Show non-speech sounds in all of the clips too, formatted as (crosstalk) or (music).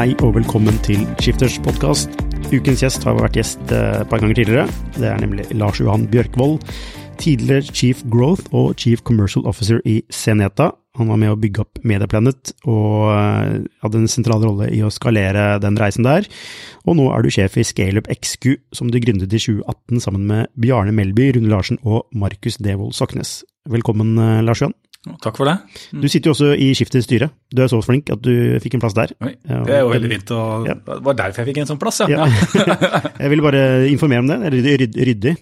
Hei og velkommen til Skifters podkast. Ukens gjest har vært gjest eh, et par ganger tidligere. Det er nemlig Lars Johan Bjørkvold, tidligere Chief Growth og Chief Commercial Officer i Seneta. Han var med å bygge opp Mediaplanet og eh, hadde en sentral rolle i å skalere den reisen der. Og nå er du sjef i Scaleup XQ, som du gründet i 2018 sammen med Bjarne Melby, Rune Larsen og Markus Devold Soknes. Velkommen, eh, Lars Johan. Takk for det. Du sitter jo også i Skifters styre. Du er så flink at du fikk en plass der. Oi, det er jo veldig fint. og ja. Det var derfor jeg fikk en sånn plass, ja. ja. (laughs) (laughs) jeg vil bare informere om det. Det er ryddig. ryddig.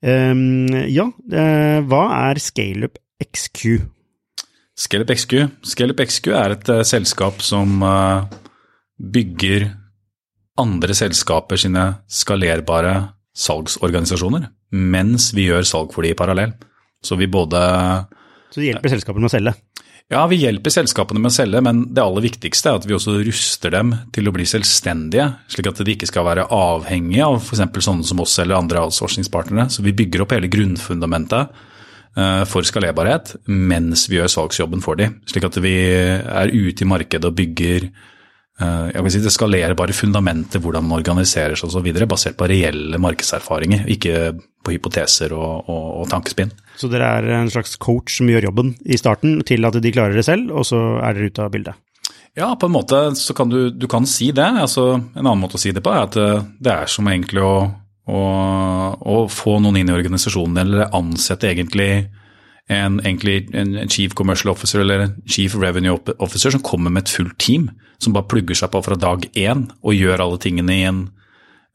Um, ja, uh, hva er ScaleUp XQ? ScaleUp XQ ScaleUp XQ er et uh, selskap som uh, bygger andre selskaper sine skalerbare salgsorganisasjoner, mens vi gjør salg for de i parallell. Så vi både så du hjelper selskapene med å selge? Ja, vi hjelper selskapene med å selge, men det aller viktigste er at vi også ruster dem til å bli selvstendige, slik at de ikke skal være avhengige av f.eks. sånne som oss eller andre outsourcingspartnere. Så vi bygger opp hele grunnfundamentet eh, for skalerbarhet mens vi gjør salgsjobben for dem, slik at vi er ute i markedet og bygger jeg vil si det skalerbare fundamentet, hvordan man organiserer seg osv., basert på reelle markedserfaringer, ikke på hypoteser og, og, og tankespinn. Så dere er en slags coach som gjør jobben i starten til at de klarer det selv, og så er dere ute av bildet? Ja, på en måte så kan du, du kan si det. Altså, en annen måte å si det på er at eh, det er som egentlig å, å, å få noen inn i organisasjonen, eller ansette egentlig en, egentlig en, chief commercial officer eller en chief revenue officer som kommer med et fullt team, som bare plugger seg på fra dag én og gjør alle tingene i en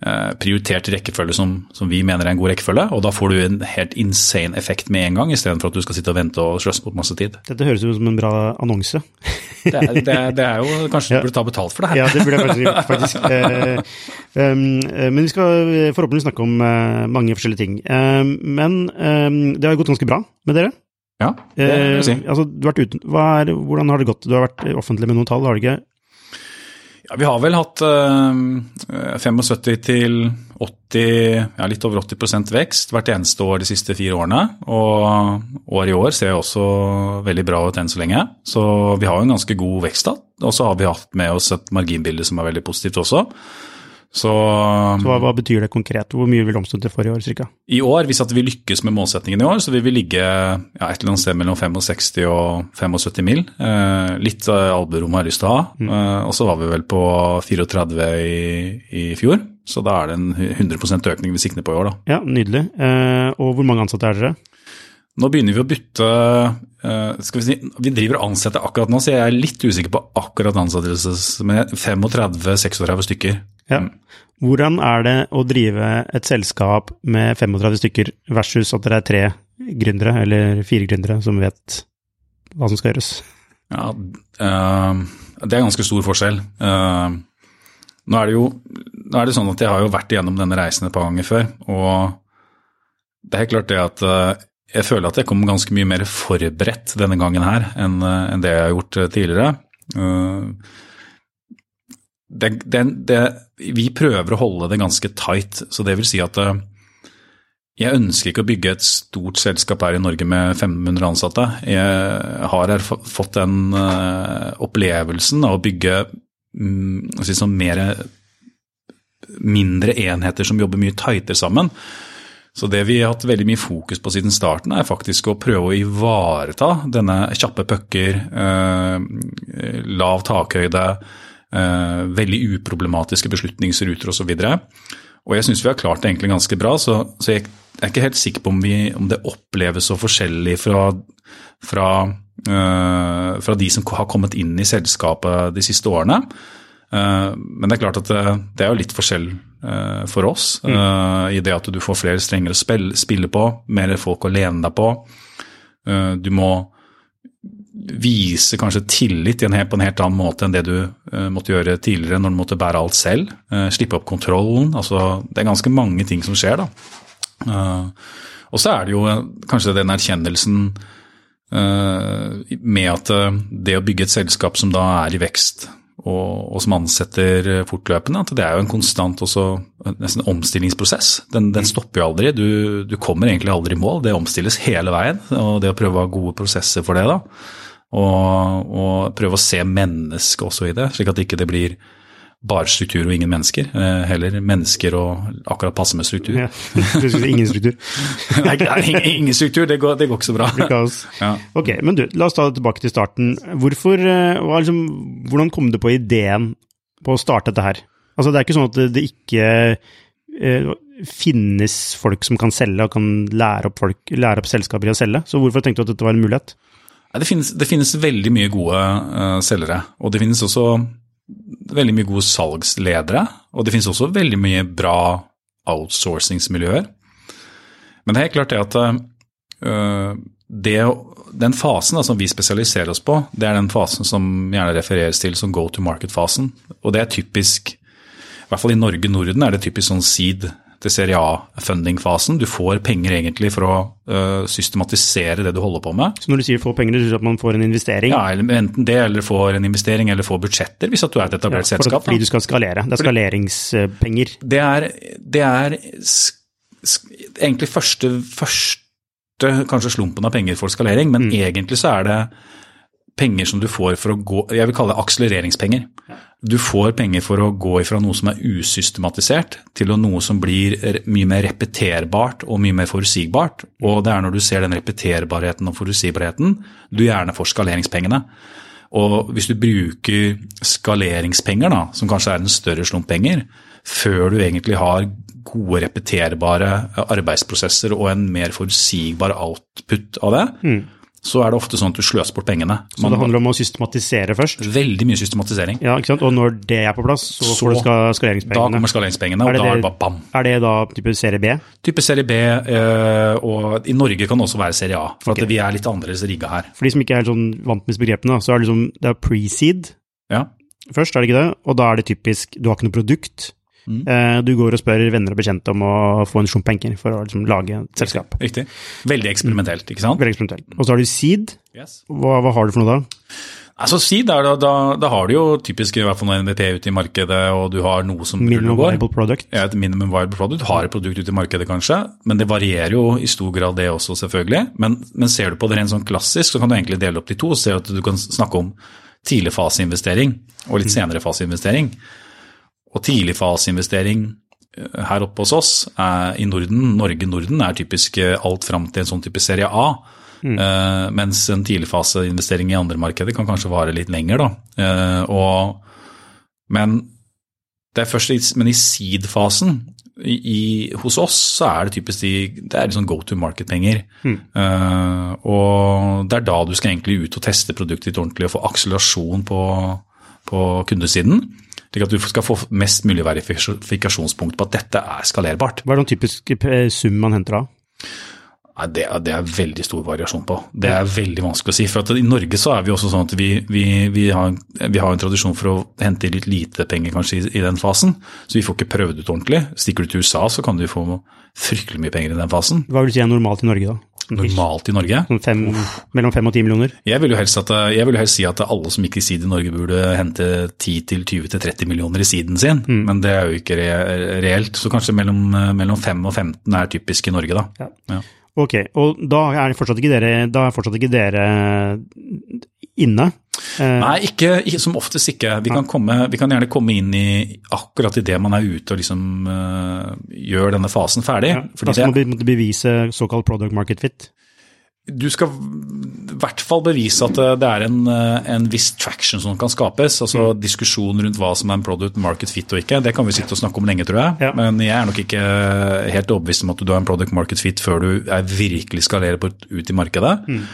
Eh, prioritert rekkefølge som, som, vi mener er en god rekkefølge. Og da får du en helt insane effekt med en gang, istedenfor at du skal sitte og vente og sløse bort masse tid. Dette høres ut som en bra annonse. det, er, det, det, er, jo Kanskje ja. du burde ta betalt for det her. ja, det burde jeg faktisk gjort, faktisk. (laughs) Eh, um, men vi skal forhåpentligvis snakke om uh, mange forskjellige ting. Uh, men det har gått ganske bra med dere? Ja, det vil jeg si. altså, du har vært uten, er, hvordan har det gått? Du har vært offentlig med noen tall, har du ikke? Ja, Vi har vel hatt eh, 75 til 80, ja, litt over 80% vekst hvert eneste år de siste fire årene. Og året i år ser også veldig bra ut enn så lenge. Så vi har jo en ganske god vekst da. Og så har vi hatt med oss et marginbilde som er veldig positivt også. Så, så hva, hva, betyr det konkret? Hvor mye vil omstå til for i år cirka? I år, hvis vi lykkes med målsettingen i år, så vil vi ligge ja, et eller annet sted mellom 65 og 75 mil. Eh, litt albuerom har jeg lyst til å ha. Mm. Eh, og så var vi vel på 34 i, i, fjor, så da er det en 100% økning vi sikter på i år, da. Ja, nydelig. Eh, og hvor mange ansatte er dere? Nå begynner vi å bytte eh, skal Vi si, vi driver og ansetter akkurat nå, så jeg er litt usikker på akkurat ansettelses... med 35-36 stykker. Ja. Mm. Hvordan er det å drive et selskap med 35 stykker versus at dere er tre gründere, eller fire gründere, som vet hva som skal gjøres? Ja, uh, det er ganske stor forskjell. Uh, nå er det jo er det sånn at jeg har jo vært igjennom denne reisen et par ganger før, og det er helt klart det at uh, jeg føler at jeg kom ganske mye mer forberedt denne gangen her enn det jeg har gjort tidligere. Det, det, det, vi prøver å holde det ganske tight. Så det vil si at eh, jeg ønsker ikke å bygge et stort selskap her i Norge med 500 ansatte. Jeg har fått den uh, opplevelsen av å bygge si sånn mer mindre enheter som jobber mye tightere sammen. Så det vi har hatt veldig mye fokus på siden starten, er faktisk å prøve å ivareta denne kjappe pucker, eh, lav takhøyde, eh, veldig uproblematiske beslutningsruter osv. Og, og jeg syns vi har klart det egentlig ganske bra, så, så jeg er ikke helt sikker på om, vi, om det oppleves så forskjellig fra, fra, øh, fra de som har kommet inn i selskapet de siste årene. Uh, men det er klart at det, det er jo litt forskjell uh, for oss mm. i det at du får flere strenger å spille, spille på, mer folk å lene deg på. Du må vise kanskje tillit på en helt annen måte enn det du måtte gjøre tidligere når du måtte bære alt selv. Slippe opp kontrollen. altså Det er ganske mange ting som skjer. da. Og så er det jo kanskje den erkjennelsen med at det å bygge et selskap som da er i vekst, og, og, som ansetter fortløpende, at det er jo en konstant også, nesten omstillingsprosess. Den, den stopper jo aldri. Du, du, kommer egentlig aldri i mål. Det omstilles hele veien. Og det å prøve å ha gode prosesser for det, da. Og, og prøve å se mennesket også i det, slik at ikke det ikke blir bare struktur og ingen mennesker. Eh, heller mennesker og akkurat passe med struktur. Ja, (laughs) ingen struktur. (laughs) nei, ingen struktur, det går, det går ikke så bra. (laughs) Ja. Ok, men du, la oss ta det tilbake til starten. Hvorfor, eh, liksom, hvordan kom du på ideen på å starte dette her? Altså, det er ikke sånn at det, det ikke eh, finnes folk som kan selge og kan lære opp, folk, lære opp selskaper i å selge, så hvorfor tenkte du at dette var en mulighet? Det finnes, det finnes veldig mye gode uh, selgere, og det finnes også veldig mye gode salgsledere, og det finnes også veldig mye bra outsourcingsmiljøer. Men det er helt klart det at uh, det, den fasen da, som vi spesialiserer oss på, det er den fasen som gjerne refereres til som go to market-fasen. Og det er typisk, i hvert fall i Norge Norden, er det typisk sånn seed til serie A-funding-fasen. Du får penger egentlig for å uh, systematisere det du holder på med. Så når du sier få penger, du betyr at man får en investering? Ja, enten det, eller får en investering, eller får budsjetter, hvis at du er et etablert ja, selskap. Fordi du skal skalere. Det er skaleringspenger. Det er, det er egentlig første, første kanskje slumpen av penger for skalering, men mm. egentlig så er det penger som du får for å gå Jeg vil kalle det akselereringspenger. Du får penger for å gå ifra noe som er usystematisert, til noe som blir mye mer repeterbart og mye mer forutsigbart. Og det er når du ser den repeterbarheten og forutsigbarheten du gjerne får skaleringspengene. Og hvis du bruker skaleringspenger, da, som kanskje er en større slump penger, før du egentlig har gode, repeterbare arbeidsprosesser og en mer forutsigbar output av det, mm så er det ofte sånn at du sløser bort pengene. Man, så det handler om å systematisere først? Veldig mye systematisering. Ja, ikke sant? Og når det er på plass, så, så du skaleringspengene? Da kommer skaleringspengene, og da er det bare bam. Er det da type serie B? Type serie B, eh, og i Norge kan det også være serie A. For okay. at vi er litt annerledes rigga her. For de som ikke er sånn vant med begrepene, så er det liksom, det er pre-seed ja. først, er det ikke det? Og da er det typisk, du har ikke noe produkt. Mm. Eh, du går og spør venner og bekjente om å få en slump penger for å liksom, lage et selskap. Riktig. Veldig eksperimentelt, ikke sant? Veldig eksperimentelt. Og så har du seed. Yes. Hva, hva, har du for noe da? Altså Seed, da, da, da, har du jo typisk i hvert fall noe NVP ute i markedet, og du har noe som Minimum viable product. Ja, et minimum viable product. Du har et produkt ute i markedet, kanskje, men det varierer jo i stor grad det også, selvfølgelig. Men, men ser du på det rent sånn klassisk, så kan du egentlig dele opp de to. og se at du kan snakke om tidligfaseinvestering og litt mm. senere faseinvestering. Og tidligfaseinvestering eh, her oppe hos oss er, i Norden, Norge-Norden er typisk eh, alt fram til en sånn type serie A. Mm. Uh, mens en tidligfaseinvestering i andre markeder kan kanskje vare litt lenger. Da. Uh, og, men, det er først i, men i seed-fasen hos oss så er det typisk de, det er liksom go to market-penger. Mm. Uh, og det er da du skal egentlig ut og teste produktet ditt ordentlig og få akselerasjon på, på kundesiden. Slik at du skal få mest mulig verifikasjonspunkt på at dette er skalerbart. Hva er den typiske eh, sum man henter av? Nei, det, det, er veldig stor variasjon på. Det er veldig vanskelig å si. For I Norge så er vi også sånn at vi, vi, vi, har, vi, har, en tradisjon for å hente litt lite penger kanskje i, i, den fasen. Så vi får ikke prøvd ut ordentlig. Stikker du til USA, så kan du få fryktelig mye penger i den fasen. Hva vil du si er normalt i Norge, da? Normalt i Norge. Sånn fem, mellom fem og ti millioner? Jeg vil, jo helst at, jeg vil helst si at alle som gikk i seed i Norge burde hente 10-20-30 millioner i seeden sin, mm. men det er jo ikke re reelt. Så kanskje mellom, mellom 5 og 15 er typisk i Norge, da. Ja. Ja. Ok, og da er fortsatt ikke dere, er fortsatt ikke dere inne. Eh, Nei, ikke, ikke, som oftest ikke. Vi kan, komme, vi kan, gjerne komme inn i akkurat idet man er ute og liksom uh, gjør denne fasen ferdig. Ja, da skal det, man bevise såkalt product market fit? Du skal i hvert fall bevise at det er en, eh, en viss traction som kan skapes. altså mm. Diskusjon rundt hva som er en product market fit og ikke. Det kan vi sitte og snakke om lenge, tror jeg. Ja. Men jeg er nok ikke helt overbevist om at du har en product market fit før du er virkelig skalerer ut i markedet. Mm.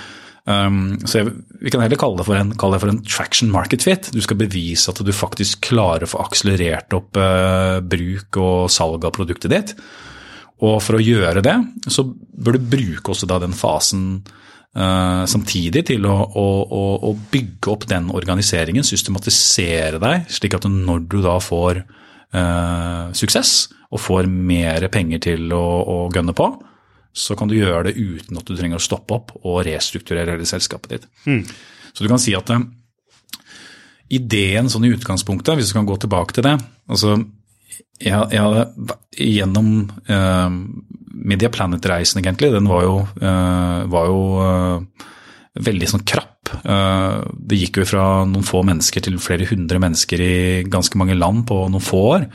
Um, så jeg, vi kan heller kalle det, for en, kalle det for en traction market fit. Du skal bevise at du faktisk klarer å få akselerert opp uh, bruk og salg av produktet ditt. Og for å gjøre det, så bør du bruke også den fasen uh, samtidig til å, å, å, å, bygge opp den organiseringen, systematisere deg, slik at når du da får uh, suksess og får mer penger til å, å gønne på, så kan du gjøre det uten at du trenger å stoppe opp og restrukturere hele selskapet ditt. Mm. Så du kan si at uh, ideen sånn i utgangspunktet, hvis du kan gå tilbake til det altså jeg, ja, Gjennom uh, Media Planet-reisen, egentlig, den var jo, uh, var jo uh, veldig sånn krapp. det gikk jo fra noen få mennesker til flere hundre mennesker i ganske mange land på noen få år.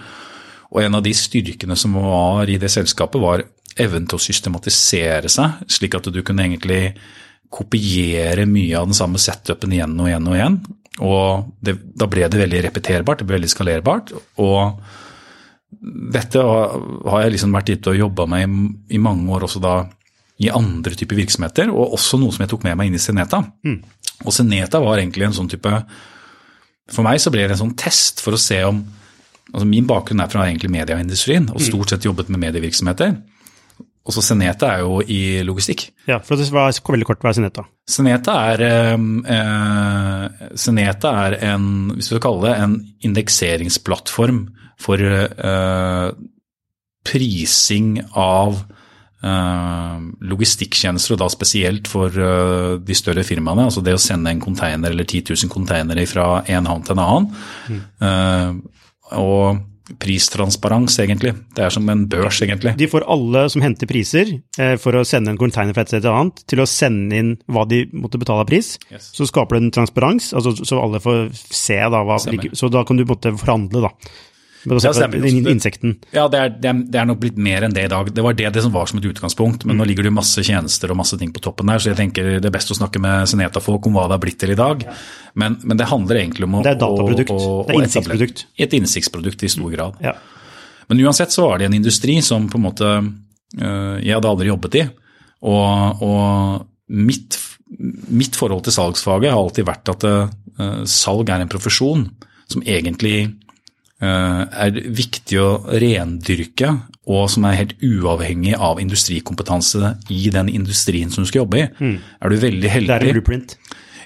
Og en av de styrkene som var i det selskapet, var evnen til å systematisere seg, slik at du kunne egentlig kopiere mye av den samme setupen igjen og igjen og igjen. Og det, da ble det veldig repeterbart, det ble veldig skalerbart. Og dette har jeg liksom vært ute og jobba med i, i, mange år også da i andre typer virksomheter, og også noe som jeg tok med meg inn i Seneta. Mm. Og Seneta var egentlig en sånn type For meg så ble det en sånn test for å se om altså Min bakgrunn er fra egentlig medieindustrien og mm. stort sett jobbet med medievirksomheter. Og så Seneta er jo i logistikk. Ja, for det var veldig kort, hva er Seneta? Seneta er, eh, Seneta er en, hvis vi skal kalle det, en indekseringsplattform for eh, prising av eh, logistikktjenester, og da spesielt for eh, de større firmaene. Altså det å sende en container eller 10 000 containere fra en havn til en annen. Mm. Eh, og pristransparens, egentlig. Det er som en børs, egentlig. De får alle som henter priser eh, for å sende en container fra et sted til et annet, til å sende inn hva de måtte betale av pris. Yes. Så skaper du en transparens, altså, så alle får se da hva Så da kan du måtte forhandle, da. Ja, insekten. Ja, det er, det, er, det er, nok blitt mer enn det i dag. Det var det, det som var som et utgangspunkt, men mm. nå ligger det masse tjenester og masse ting på toppen der, så jeg tenker det er best å snakke med Seneta-folk om hva det har blitt til i dag. Men, men, det handler egentlig om å Det er dataprodukt. Å, å, det er innsiktsprodukt. Et innsiktsprodukt i stor grad. Ja. Men uansett så var det en industri som på en måte øh, jeg hadde aldri jobbet i. Og, og mitt, mitt, forhold til salgsfaget har alltid vært at øh, salg er en profesjon som egentlig er viktig å rendyrke, og som er helt uavhengig av industrikompetanse i den industrien som du skal jobbe i. Mm. Er du veldig heldig Det er en blueprint?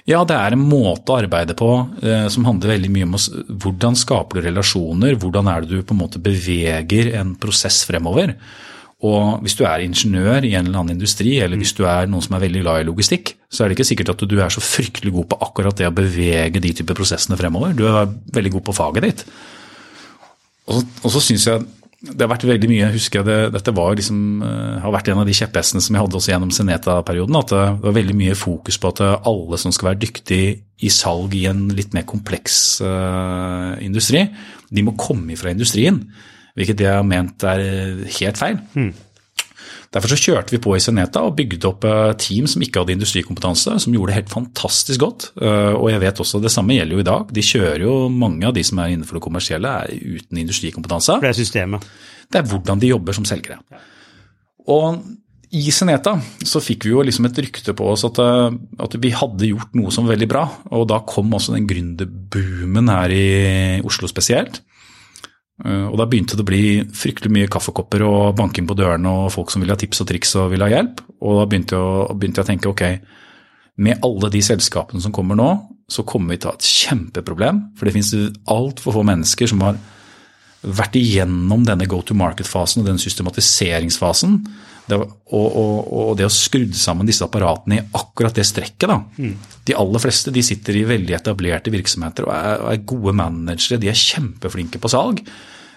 Ja, det er en måte å arbeide på eh, som handler veldig mye om hvordan skaper du relasjoner, hvordan er det du på en måte beveger en prosess fremover. Og hvis du er ingeniør i en eller annen industri, eller hvis du er noen som er veldig glad i logistikk, så er det ikke sikkert at du er så fryktelig god på akkurat det å bevege de typer prosessene fremover. Du er veldig god på faget ditt. Og og så syns jeg det har vært veldig mye, husker jeg det, dette liksom, uh, har vært en av de kjepphestene som jeg hadde også gjennom Seneta-perioden. At det var veldig mye fokus på at alle som skal være dyktig i salg i en litt mer kompleks uh, industri, de må komme ifra industrien. Hvilket jeg har ment er helt feil. Mm. Derfor så kjørte vi på i Seneta og bygde opp eh, team som ikke hadde industrikompetanse, som gjorde det helt fantastisk godt. Eh, og jeg vet også det samme gjelder jo i dag. De kjører jo, Mange av de som er innenfor det kommersielle er uten industrikompetanse. Det er systemet. Det er hvordan de jobber som selgere. Og i Seneta så fikk vi jo liksom et rykte på oss at, eh, at, vi hadde gjort noe som var veldig bra. Og da kom også den gründerboomen her i Oslo spesielt. Eh, og da begynte det å bli fryktelig mye kaffekopper og banking på dørene og folk som ville ha tips og triks og ville ha hjelp. Og da begynte jeg, begynte jeg å tenke ok, med alle de selskapene som kommer nå, så kommer vi til å ha et kjempeproblem. For det finnes altfor få mennesker som har vært igjennom denne go to market-fasen og den systematiseringsfasen. Det, og, og, og, det å skru sammen disse apparatene i akkurat det strekket. Da. Mm. De aller fleste de sitter i veldig etablerte virksomheter og er, og er, gode managere. De er kjempeflinke på salg.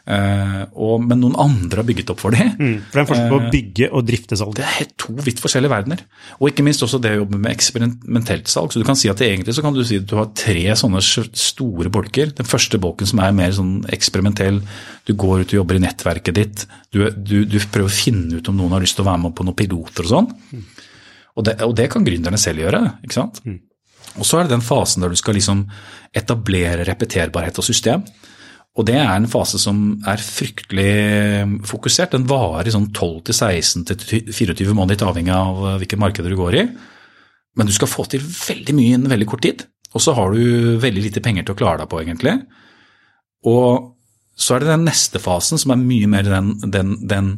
Eh, og, men noen andre har bygget opp for dem. Mm, for det er en forskjell på å bygge og drifte salg. Det er helt to vidt forskjellige verdener. Og ikke minst også det å jobbe med eksperimentelt salg. Så du kan si at det egentlig så kan du si at du har tre sånne store bolker. Den første bolken som er mer sånn eksperimentell. Du går ut og jobber i nettverket ditt. Du, du, du prøver å finne ut om noen har lyst til å være med på noen piloter og sånn. Og det, og det kan gründerne selv gjøre. ikke sant? Og så er det den fasen der du skal liksom etablere repeterbarhet og system. Og det er en fase som er fryktelig fokusert. Den varer sånn 12-16-24 måneder, litt avhengig av hvilke markeder du går i. Men du skal få til veldig mye innen veldig kort tid. Og så har du veldig lite penger til å klare deg på, egentlig. Og så er det den neste fasen som er mye mer den, den, den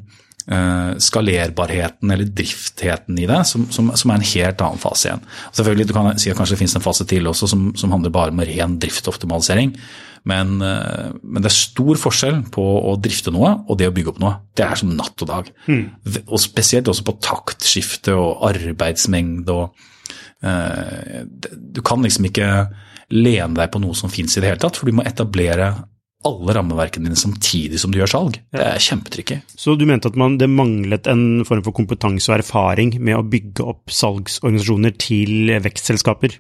uh, skalerbarheten eller driftheten i det, som, som, som, er en helt annen fase igjen. Selvfølgelig, Du kan si at kanskje det finnes en fase til også som, som handler bare om ren driftoptimalisering. Men, uh, men, det er stor forskjell på å drifte noe og det å bygge opp noe. Det er som natt og dag. Mm. Og Spesielt også på taktskifte og arbeidsmengde. og uh, Du kan liksom ikke lene deg på noe som fins i det hele tatt, for du må etablere alle rammeverkene dine samtidig som du gjør salg. Det er kjempetricky. Så du mente at man, det manglet en form for kompetanse og erfaring med å bygge opp salgsorganisasjoner til vekstselskaper?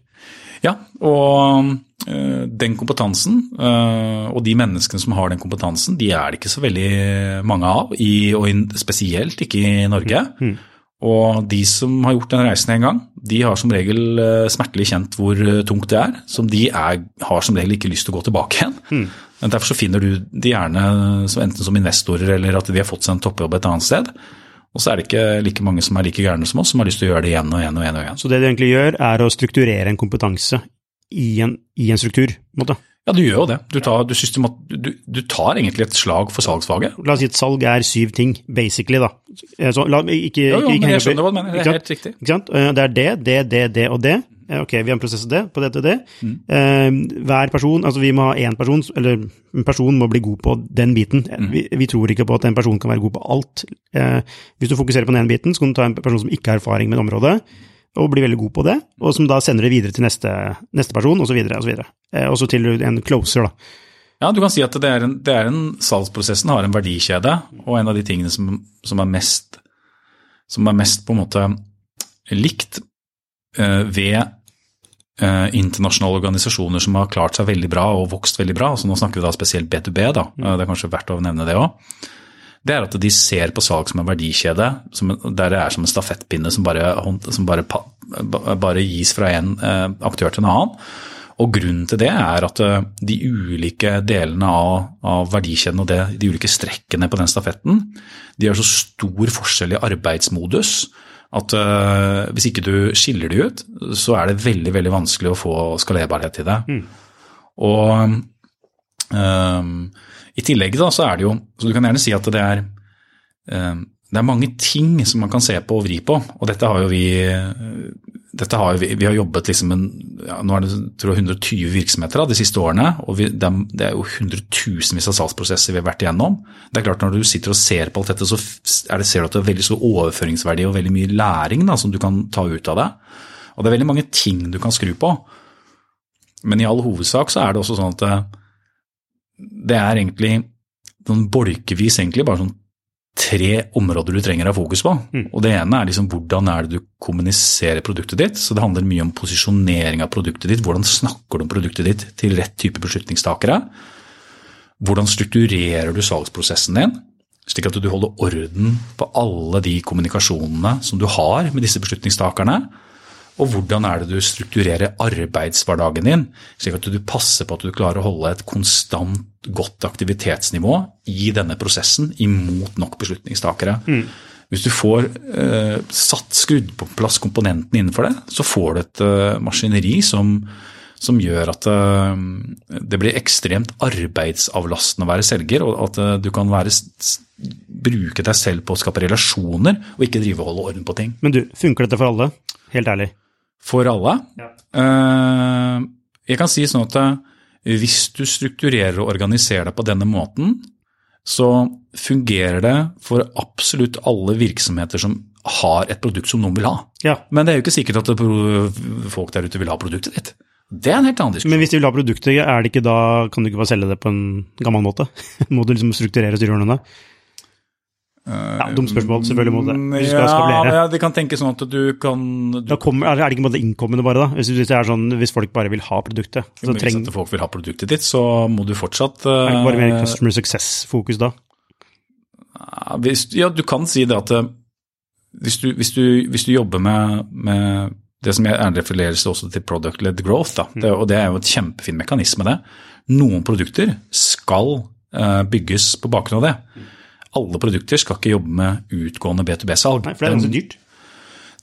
Ja, og den kompetansen, øh, og de menneskene som har den kompetansen, de er det ikke så veldig mange av, og spesielt ikke i Norge. Mm. Og de som har gjort den reisen en gang, de har som regel øh, smertelig kjent hvor tungt det er. Som de er, har som regel ikke lyst til å gå tilbake igjen. Mm. Men Derfor så finner du de gjerne enten som investorer eller at de har fått seg en toppjobb et annet sted. Og så er det ikke like mange som er like gærne som oss, som har lyst til å gjøre det igjen og igjen og igjen. og igjen. Så det du egentlig gjør, er å strukturere en kompetanse i en, i en struktur? måte? Ja, du gjør jo det. Du tar, du, du, du tar, egentlig et slag for salgsfaget. La oss si at salg er syv ting, basically, da. Så, la, ikke, jo, jo, ikke, men jeg skjønner hva du mener. Det er helt riktig. Sant? Det er det, det, det, det og det. Ok, vi har en prosess av det på dette og det. Mm. Eh, hver person, altså vi må ha én person, eller en person må bli god på den biten. Mm. Vi, vi, tror ikke på at en person kan være god på alt. Eh, hvis du fokuserer på den ene biten, så kan du ta en person som ikke har erfaring med området, og blir veldig god på det, og som da sender det videre til neste, neste person, osv., osv. Eh, og så til en closer, da. Ja, du kan si at det er en, det er en salgsprosessen har en verdikjede, og en av de tingene som, som, er mest, som er mest på en måte likt Eh, ved eh, internasjonale organisasjoner som har klart seg veldig bra og vokst veldig bra, altså nå snakker vi da spesielt B2B, da, mm. det er kanskje verdt å nevne det òg, det er at de ser på salg som en verdikjede, som, der det er som en stafettpinne som bare, som bare, bare gis fra en eh, aktør til en annen. Og Grunnen til det er at de ulike delene av, av verdikjeden og det, de ulike strekkene på den stafetten, de har så stor forskjell i arbeidsmodus at uh, hvis ikke du skiller de ut, så er det veldig veldig vanskelig å få skalerbarhet i det. Mm. Og um, i tillegg da, så er det jo Så du kan gjerne si at det er um, det er mange ting som man kan se på og vri på, og dette har jo vi dette har vi, vi har jobbet liksom en, ja, nå er det tror jeg, 120 virksomheter da, de siste årene, og vi, det, er, det, er, jo hundretusenvis av salgsprosesser vi har vært igjennom. Det er klart Når du sitter og ser på alt dette, så det, ser du at det er veldig stor overføringsverdi og veldig mye læring da, som du kan ta ut av det. Og det er veldig mange ting du kan skru på. Men i all hovedsak så er det også sånn at det, det er egentlig sånn bolkevis egentlig bare sånn tre områder du trenger å ha fokus på. Mm. Og Det ene er liksom hvordan er det du kommuniserer produktet ditt. så Det handler mye om posisjonering av produktet ditt. Hvordan snakker du om produktet ditt til rett type beslutningstakere? Hvordan strukturerer du salgsprosessen din, slik at du holder orden på alle de kommunikasjonene som du har med disse beslutningstakerne? Og hvordan er det du strukturerer arbeidshverdagen din, slik at du passer på at du klarer å holde et konstant godt aktivitetsnivå i denne prosessen imot nok beslutningstakere. Mm. Hvis du får eh, satt, skrudd på plass komponentene innenfor det, så får du et eh, maskineri som, som, gjør at eh, det blir ekstremt arbeidsavlastende å være selger, og at eh, du kan være, bruke deg selv på å skape relasjoner, og ikke drive og holde orden på ting. Men du, funker dette for alle? Helt ærlig? For alle. Ja. Eh, jeg kan si sånn at eh, hvis du strukturerer og organiserer deg på denne måten, så fungerer det for absolutt alle virksomheter som har et produkt som noen vil ha. Ja. Men det er jo ikke sikkert at folk der ute vil ha produktet ditt. Det er en helt annen diskusjon. Men hvis de vil ha produktet, er det ikke da, kan du ikke bare selge det på en gammel måte? (laughs) Må du liksom strukturere styreordnene? Ja, Dumt spørsmål, selvfølgelig må det. Hvis du skal ja, ja, de kan tenke sånn at du kan du, kommer, er det ikke bare innkommende bare, da? Hvis, hvis, det sånn, hvis folk bare vil ha produktet. Så Hvis treng, folk vil ha produktet ditt, så må du fortsatt er det ikke bare mer eh, customer success-fokus da? Ja, hvis, ja, du kan si det at eh, hvis du, du, du jobber med, med det som er refereres også til product-led growth, da, det, og det er jo et kjempefin mekanisme, det. Noen produkter skal uh, bygges på bakgrunn av det. Alle produkter skal ikke jobbe med utgående B2B-salg. Nei, for det er ganske dyrt.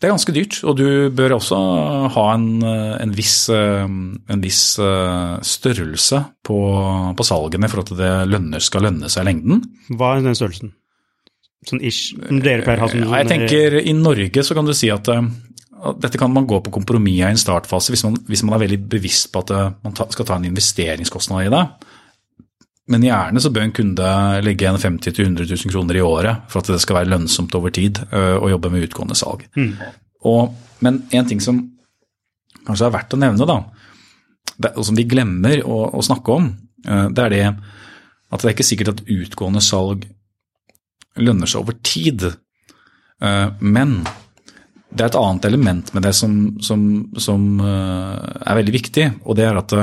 Det er ganske dyrt, og du bør også ha en, eh, en viss, eh, en viss eh, størrelse på, på salgene for at det lønner, skal lønne seg i lengden. Hva er den størrelsen? Sånn ish, dere pleier å ha sånn Ja, jeg tenker I Norge så kan du si at at dette kan man gå på kompromiss i en startfase hvis man, hvis man er veldig bevisst på at man ta, skal ta en investeringskostnad i det. Men gjerne så bør en kunde legge igjen 50 000-100 000 kroner i året for at det skal være lønnsomt over tid eh, å jobbe med utgående salg. Og, men en ting som kanskje er verdt å nevne, da, det, og som vi glemmer å, å snakke om, eh, det er det at det er ikke sikkert at utgående salg lønner seg over tid. Eh, Men det er et annet element med det som, som, som er veldig viktig, og det er at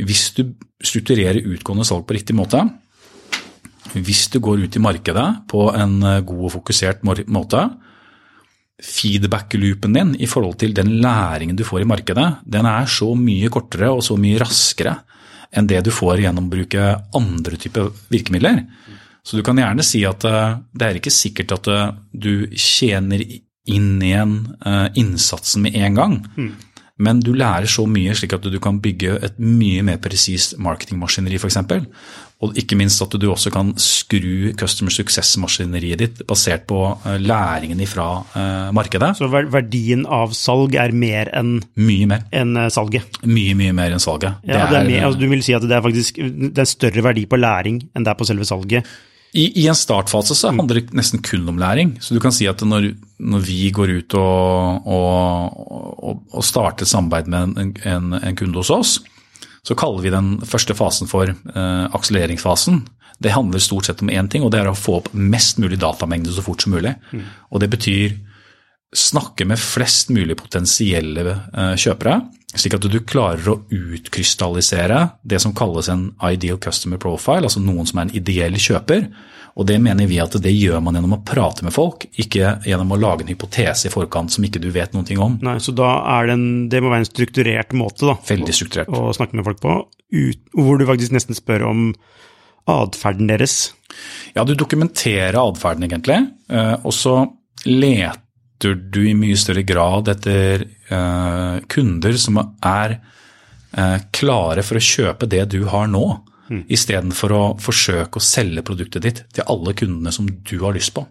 hvis du strukturerer utgående salg på riktig måte, hvis du går ut i markedet på en eh, god og fokusert måte, feedback-loopen din i forhold til den læringen du får i markedet, den er så mye kortere og så mye raskere enn det du får gjennom å bruke andre typer virkemidler. Så du kan gjerne si at eh, det er ikke sikkert at eh, du tjener inn igjen innsatsen med en gang. Men du lærer så mye slik at du kan bygge et mye mer presist marketingmaskineri f.eks. Og ikke minst at du også kan skru customer success-maskineriet ditt basert på eh, læringen fra markedet. Så verdien av salg er mer enn Mye mer. enn, eh, salget. Mye, mye mer enn salget. Ja, det er mer, altså, du vil si at det er faktisk det er større verdi på læring enn det er på selve salget. I, I en startfase så handler det nesten kun om læring. Så du kan si at når, når vi går ut og, og, og, og starter samarbeid med en, en, en kunde hos oss, så kaller vi den første fasen for eh, akselereringsfasen. Det handler stort sett om én ting, og det er å få opp mest mulig datamengde så fort som mulig. Og det betyr snakke med flest mulig potensielle eh, kjøpere, slik at du klarer å utkrystallisere det som kalles en ideal customer profile, altså noen som er en ideell kjøper. Og det mener vi at det gjør man gjennom å prate med folk, ikke gjennom å lage en hypotese i forkant som ikke du vet noen ting om. Nei, så da er det en, det må være en strukturert måte da, Veldig strukturert. å snakke med folk på, ut, hvor du faktisk nesten spør om atferden deres. Ja, du dokumenterer atferden egentlig, eh, og så leter du i mye større grad etter uh, kunder som er uh, klare for å kjøpe det du har nå, mm. istedenfor å forsøke å selge produktet ditt til alle kundene som du har lyst på.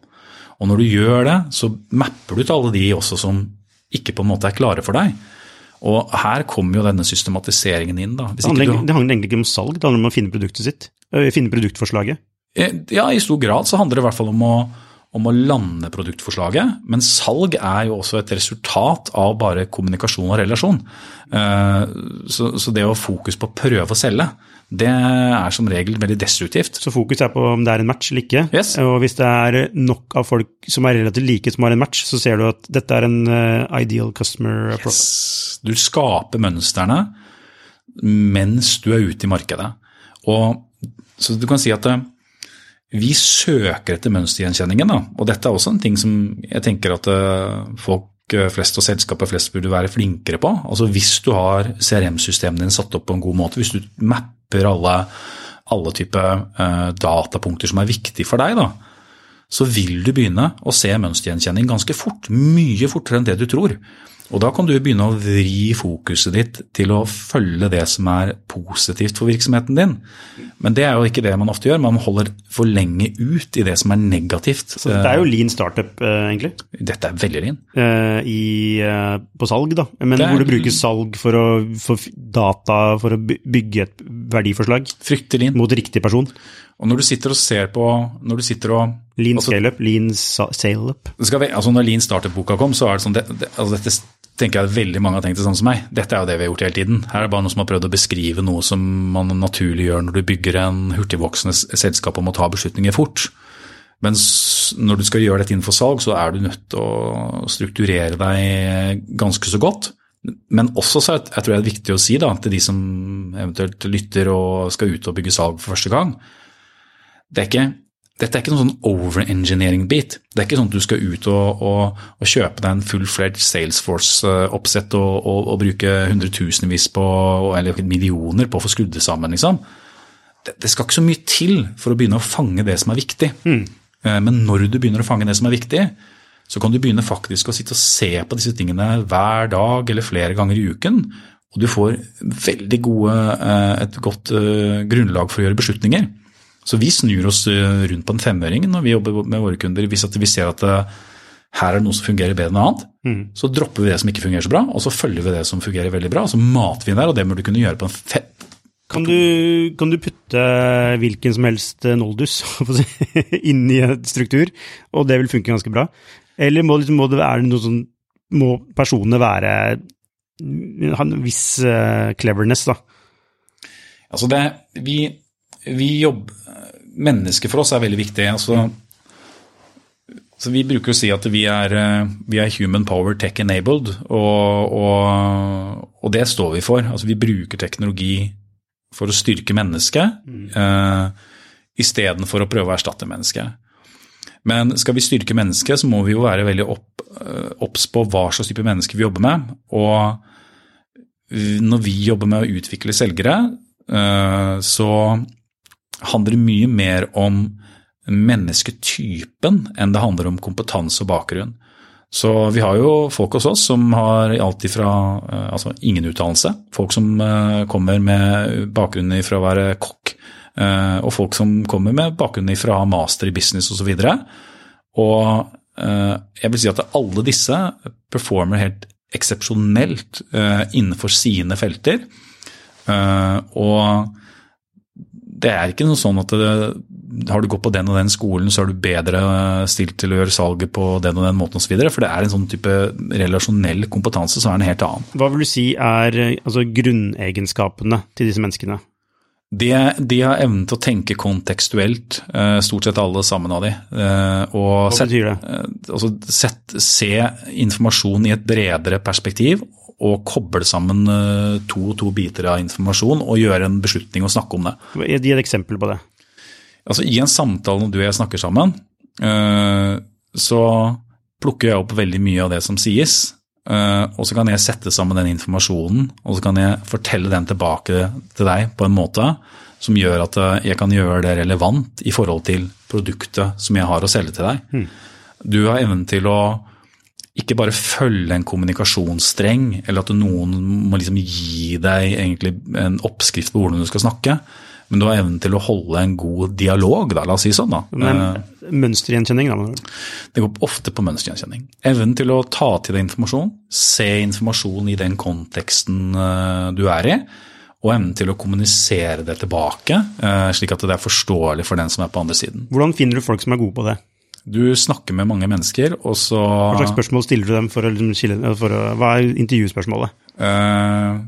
Og når du gjør det, så mapper du til alle de også som ikke på en måte er klare for deg. Og her kommer jo denne systematiseringen inn. da. Det handler, ikke egentlig- du, ikke om salg, det handler om å finne produktet sitt. Finne produktforslaget. Eh, Ja, i stor grad så handler det i hvert fall om å, om å lande produktforslaget. Men salg er jo også et resultat av bare kommunikasjon og relasjon. Eh, Så, så det å ha fokus på å prøve å selge, det er som regel veldig destruktivt. Så fokus er på om det er en match eller ikke. Yes. Og hvis det er nok av folk som er relativt like som har en match, så ser du at dette er en øh, ideal customer profile. Du skaper mønstrene mens du er ute i markedet. Og, så du kan si at eh, vi søker etter mønstergjenkjenningen. Og dette er også en ting som jeg tenker at eh, folk eh, flest og selskaper flest burde være flinkere på. Altså Hvis du har CRM-systemet din satt opp på en god måte, hvis du mapper alle, alle typer eh, datapunkter som er viktige for deg, da, så vil du begynne å se mønstergjenkjenning ganske fort. Mye fortere enn det du tror. Og da kan du begynne å vri fokuset ditt til å følge det som er positivt for virksomheten din. Men det er jo ikke det man ofte gjør. Man holder for lenge ut i det som er negativt. Så det er jo lean startup, øh, egentlig, Dette er veldig lean. øh, i, øh, på salg, da. Men Det er- hvor du bruker salg for, å, for data for å bygge et verdiforslag Fryktelig lean. mot riktig person. Og når du sitter og ser på Når du sitter og Lean Altså- scale-up, lean sa- sale-up. altså Når Lean Startup-boka kom, så er det sånn det, det, altså dette tenker jeg at veldig mange har tenkt det sånn som meg. Dette er jo det vi har gjort hele tiden. Her er det bare noen som har prøvd å beskrive noe som man naturlig gjør når du bygger en hurtigvoksende selskap om å ta beslutninger fort. Mens når du skal gjøre dette innenfor salg, så er du nødt til å strukturere deg ganske så godt. Men også så jeg tror jeg det er viktig å si da, til de som eventuelt lytter og skal ut og bygge salg for første gang. Det er ikke dette er ikke noen sånn over-engineering-bit. Det er ikke sånn at du skal ut og, og, og kjøpe deg en full-fledged Salesforce-oppsett og, og, bruke hundretusenvis på, eller millioner på å få skrudd det sammen. Liksom. Det, det, skal ikke så mye til for å begynne å fange det som er viktig. Mm. Men når du begynner å fange det som er viktig, så kan du begynne faktisk å sitte og se på disse tingene hver dag eller flere ganger i uken. Og du får gode, eh, et godt eh, grunnlag for å gjøre beslutninger. Så vi snur oss eh, rundt på en femøring når vi jobber med våre kunder. Hvis vi ser at eh, her er det noe som fungerer bedre enn annet, mm. så dropper vi det som ikke fungerer så bra, og så følger vi det som fungerer veldig bra, og så mater vi der, og det må du kunne gjøre på en fem. Kan du, kan du putte hvilken som helst eh, noldus (laughs) inn i en struktur, og det vil funke ganske bra? Eller må, liksom, må det, det sånn, må personene være ha en viss uh, cleverness, da? Altså det, vi, vi jobber Mennesket for oss er veldig viktig. altså så Vi bruker å si at vi er, vi er human power tech enabled, og, og, og, det står vi for. Altså Vi bruker teknologi for å styrke mennesket mm. uh, istedenfor å prøve å erstatte mennesket. Men skal vi styrke mennesket, så må vi jo være veldig eh, obs på hva slags type mennesker vi jobber med. Og når vi jobber med å utvikle selgere, uh, så handler mye mer om mennesketypen enn det handler om kompetanse og bakgrunn. Så vi har jo folk hos oss som har alt fra eh, altså ingen utdannelse. Folk som eh, kommer med bakgrunn fra å være kokk, eh, og folk som kommer med bakgrunn fra master i business osv. Og, så og jeg vil si at alle disse performer helt eksepsjonelt innenfor sine felter. Og det er ikke noe sånn at det, har du gått på den og den skolen, så er du bedre stilt til å gjøre salget på den og den måten osv. For det er en sånn type relasjonell kompetanse som er en helt annen. Hva vil du si er altså, grunnegenskapene til disse menneskene? De, de, har evnen til å tenke kontekstuelt, eh, stort sett alle sammen av de. Eh, og Hva betyr det? Set, altså set, se informasjon i et bredere perspektiv å koble sammen eh, to og to biter av informasjon og gjøre en beslutning og snakke om det. Gi et eksempel på det. Altså, I en samtale når du og jeg snakker sammen, eh, så plukker jeg opp veldig mye av det som sies. Eh, og så kan jeg sette sammen den informasjonen og så kan jeg fortelle den tilbake til deg på en måte som gjør at jeg kan gjøre det relevant i forhold til produktet som jeg har å selge til deg. Hmm. Du har evnen til å ikke bare følge en kommunikasjonsstreng, eller at noen må liksom gi deg egentlig en oppskrift på hvordan du skal snakke. Men du har evnen til å holde en god dialog, da, la oss si sånn. da. Men eh, mønstergjenkjenning, da? Det går ofte på mønstergjenkjenning. Evnen til å ta til deg informasjon, se informasjon i den konteksten eh, du er i, og evnen til å kommunisere det tilbake, eh, slik at det er forståelig for den som er på andre siden. Hvordan finner du folk som er gode på det? Du snakker med mange mennesker, og så Hva slags spørsmål stiller du dem for å, liksom for å Hva er intervjuspørsmålet? Uh,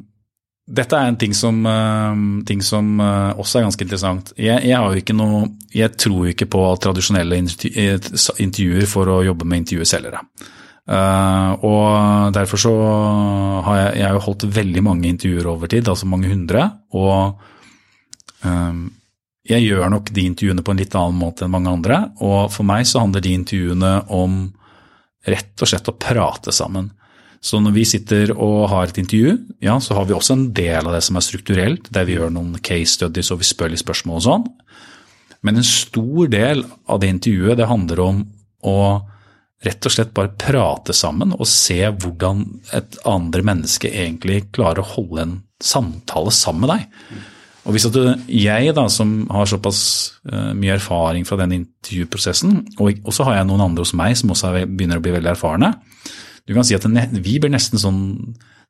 dette er en ting som, uh, ting som uh, også er ganske interessant. Jeg, jeg, noe, jeg tror ikke på tradisjonelle intervjuer for å jobbe med intervjuselgere. og derfor så har jeg, jeg har holdt veldig mange intervjuer over tid, altså mange hundre. og jeg gjør nok de intervjuene på en litt annen måte enn mange andre. Og for meg så handler de intervjuene om rett og slett å prate sammen. Så når vi sitter og har et intervju, ja, så har vi også en del av det som er strukturelt, der vi gjør noen case studies og vi spør litt spørsmål og sånn. Men en stor del av det intervjuet det handler om å rett og slett bare prate sammen og se hvordan et andre menneske egentlig klarer å holde en samtale sammen med deg. Og hvis at jeg, da, som har såpass uh, mye erfaring fra den intervjuprosessen, og så har jeg noen andre hos meg som også er, begynner å bli veldig erfarne, du kan si at vi blir nesten sånn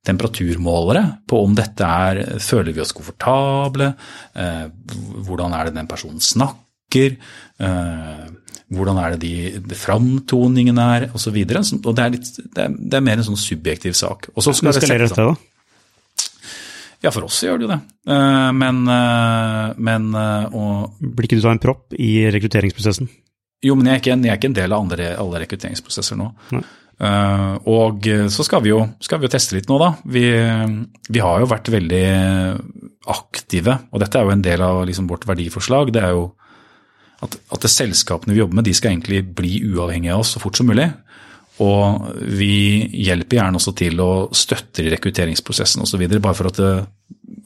temperaturmålere på om dette er Føler vi oss komfortable? Uh, hvordan er det den personen snakker? Uh, hvordan er det de, de framtoningen er, osv. Og, så og det, er litt, det, er, det er mer en sånn subjektiv sak. Og så skal settes- dette, da? Ja, for oss gjør det jo det. Eh, Men, eh, men eh, og, Blir ikke du da en propp i rekrutteringsprosessen? Jo, men jeg er ikke jeg er ikke en del av andre, alle rekrutteringsprosesser nå. Nei. Uh, og så skal vi, jo, skal vi jo teste litt nå, da. Vi, vi har jo vært veldig aktive, og dette er jo en del av liksom vårt verdiforslag. Det er jo at, at det selskapene vi jobber med, de skal egentlig bli uavhengige av oss så fort som mulig. Og vi hjelper gjerne også til å støtte i rekrutteringsprosessen osv., bare for at det,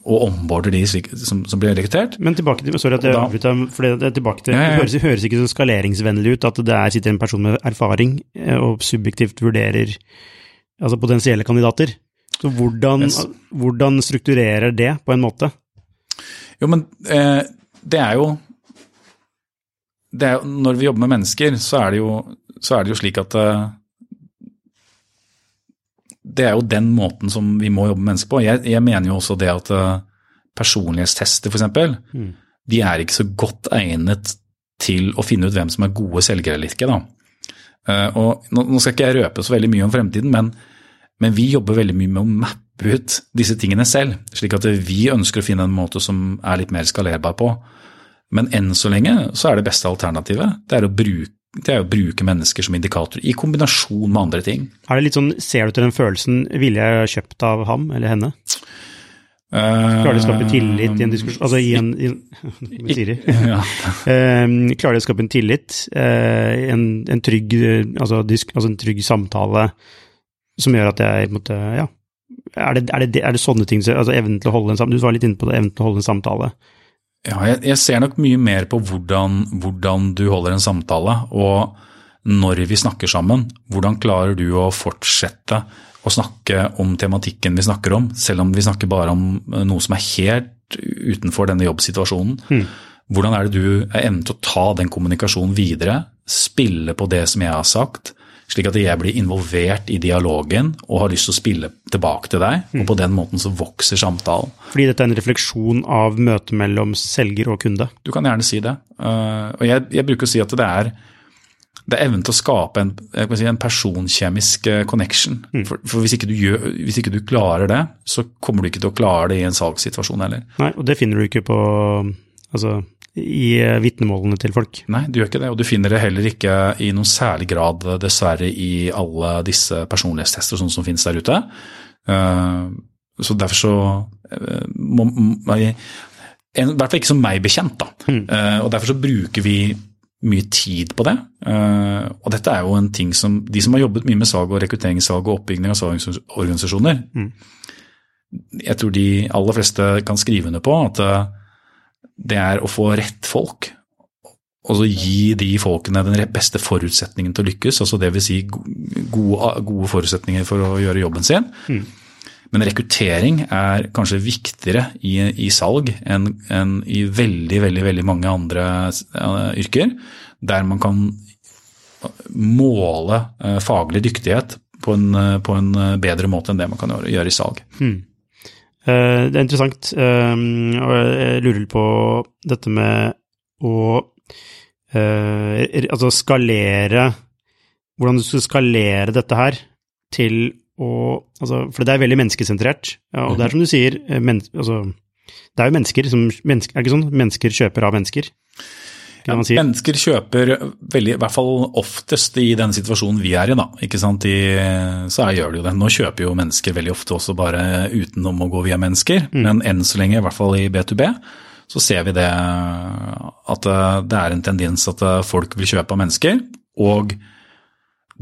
og omborder de som, som blir rekruttert. Men tilbake til, sorry at jeg avbryter, for det, tilbake til, Ja, ja, ja. det høres, høres ikke så skaleringsvennlig ut at det er, sitter en person med erfaring eh, og subjektivt vurderer altså potensielle kandidater. Så hvordan, Yes. hvordan strukturerer det på en måte? Jo, men eh, det er jo det er, Når vi jobber med mennesker, så er det jo, så er det jo slik at eh, Det er jo den måten som vi må jobbe med mennesker på. Jeg, jeg mener jo også det at eh, personlighetstester, f.eks., Mm. de er ikke så godt egnet til å finne ut hvem som er gode selgere eller ikke. da. Eh, og nå skal ikke jeg røpe så veldig mye om fremtiden, men, men vi jobber veldig mye med å mappe ut disse tingene selv, slik at vi ønsker å finne en måte som er litt mer skalerbar på. Men enn så lenge så er det beste alternativet det er å bruke, det er å bruke mennesker som indikator, i kombinasjon med andre ting. Er det litt sånn, Ser du til den følelsen ville jeg kjøpt av ham eller henne? Klarer de å skape tillit i en diskusjon Altså i en, i en (laughs) Siri. (laughs) Ja. Eh, klarer de å skape en tillit, eh, en, en, trygg, eh, altså, disk, altså en trygg samtale som gjør at jeg måtte, ja, er det, er, det, er det sånne ting, altså evnen til å holde en samtale, du var litt inne på det, evnen til å holde en samtale. Ja, jeg, jeg ser nok mye mer på hvordan, hvordan du holder en samtale, og når vi snakker sammen, hvordan klarer du å fortsette å snakke om tematikken vi snakker om, selv om vi snakker bare om eh, noe som er helt utenfor denne jobbsituasjonen. Hvordan er det du er evnen til å ta den kommunikasjonen videre, spille på det som jeg har sagt, slik at jeg blir involvert i dialogen og har lyst til å spille tilbake til deg, og på den måten så vokser samtalen. Fordi dette er en refleksjon av møtet mellom selger og kunde. Du kan gjerne si det. Uh, og jeg, jeg bruker å si at det er, det er evnen til å skape en, jeg kan si, en personkjemisk connection. connection. For, for hvis, ikke du gjør, hvis ikke du klarer det, så kommer du ikke til å klare det i en salgssituasjon heller. Nei, og det finner du ikke på, altså, i eh, vitnemålene til folk. Nei, du gjør ikke det. Og du finner det heller ikke i noen særlig grad, dessverre, i alle disse personlighetstester sånn som finnes der ute. Uh, så derfor så uh, må, må I hvert fall ikke som meg bekjent, da. Mm. og derfor så bruker vi mye tid på det. Og dette er jo en ting som de som har jobbet mye med salg og rekruttering, og oppbygging av salgsorganisasjoner, jeg tror de aller fleste kan skrive under på at det er å få rett folk, og så gi de folkene den beste forutsetningen til å lykkes, altså det vil si gode, gode forutsetninger for å gjøre jobben sin. Men rekruttering er kanskje viktigere i, i salg enn, enn i veldig, veldig, veldig mange andre uh, yrker, der man kan måle uh, faglig dyktighet på en, uh, på en bedre måte enn det man kan gjøre, gjøre i salg. Hmm. Eh, det er interessant, um, og jeg lurer på dette med å uh, altså skalere Hvordan du skal skalere dette her til å altså, For det er veldig menneskesentrert, ja, og det er som du sier men, altså, Det er jo mennesker som menneske, Er det ikke sånn? Mennesker kjøper av mennesker? Kan man si. Mennesker kjøper veldig, i hvert fall oftest i den situasjonen vi er i, da. Ikke sant? De, så er, gjør de jo det. Nå kjøper jo mennesker veldig ofte også bare utenom å gå via mennesker, men enn så lenge, i hvert fall i B2B, så ser vi det at det er en tendens at folk vil kjøpe av mennesker. Og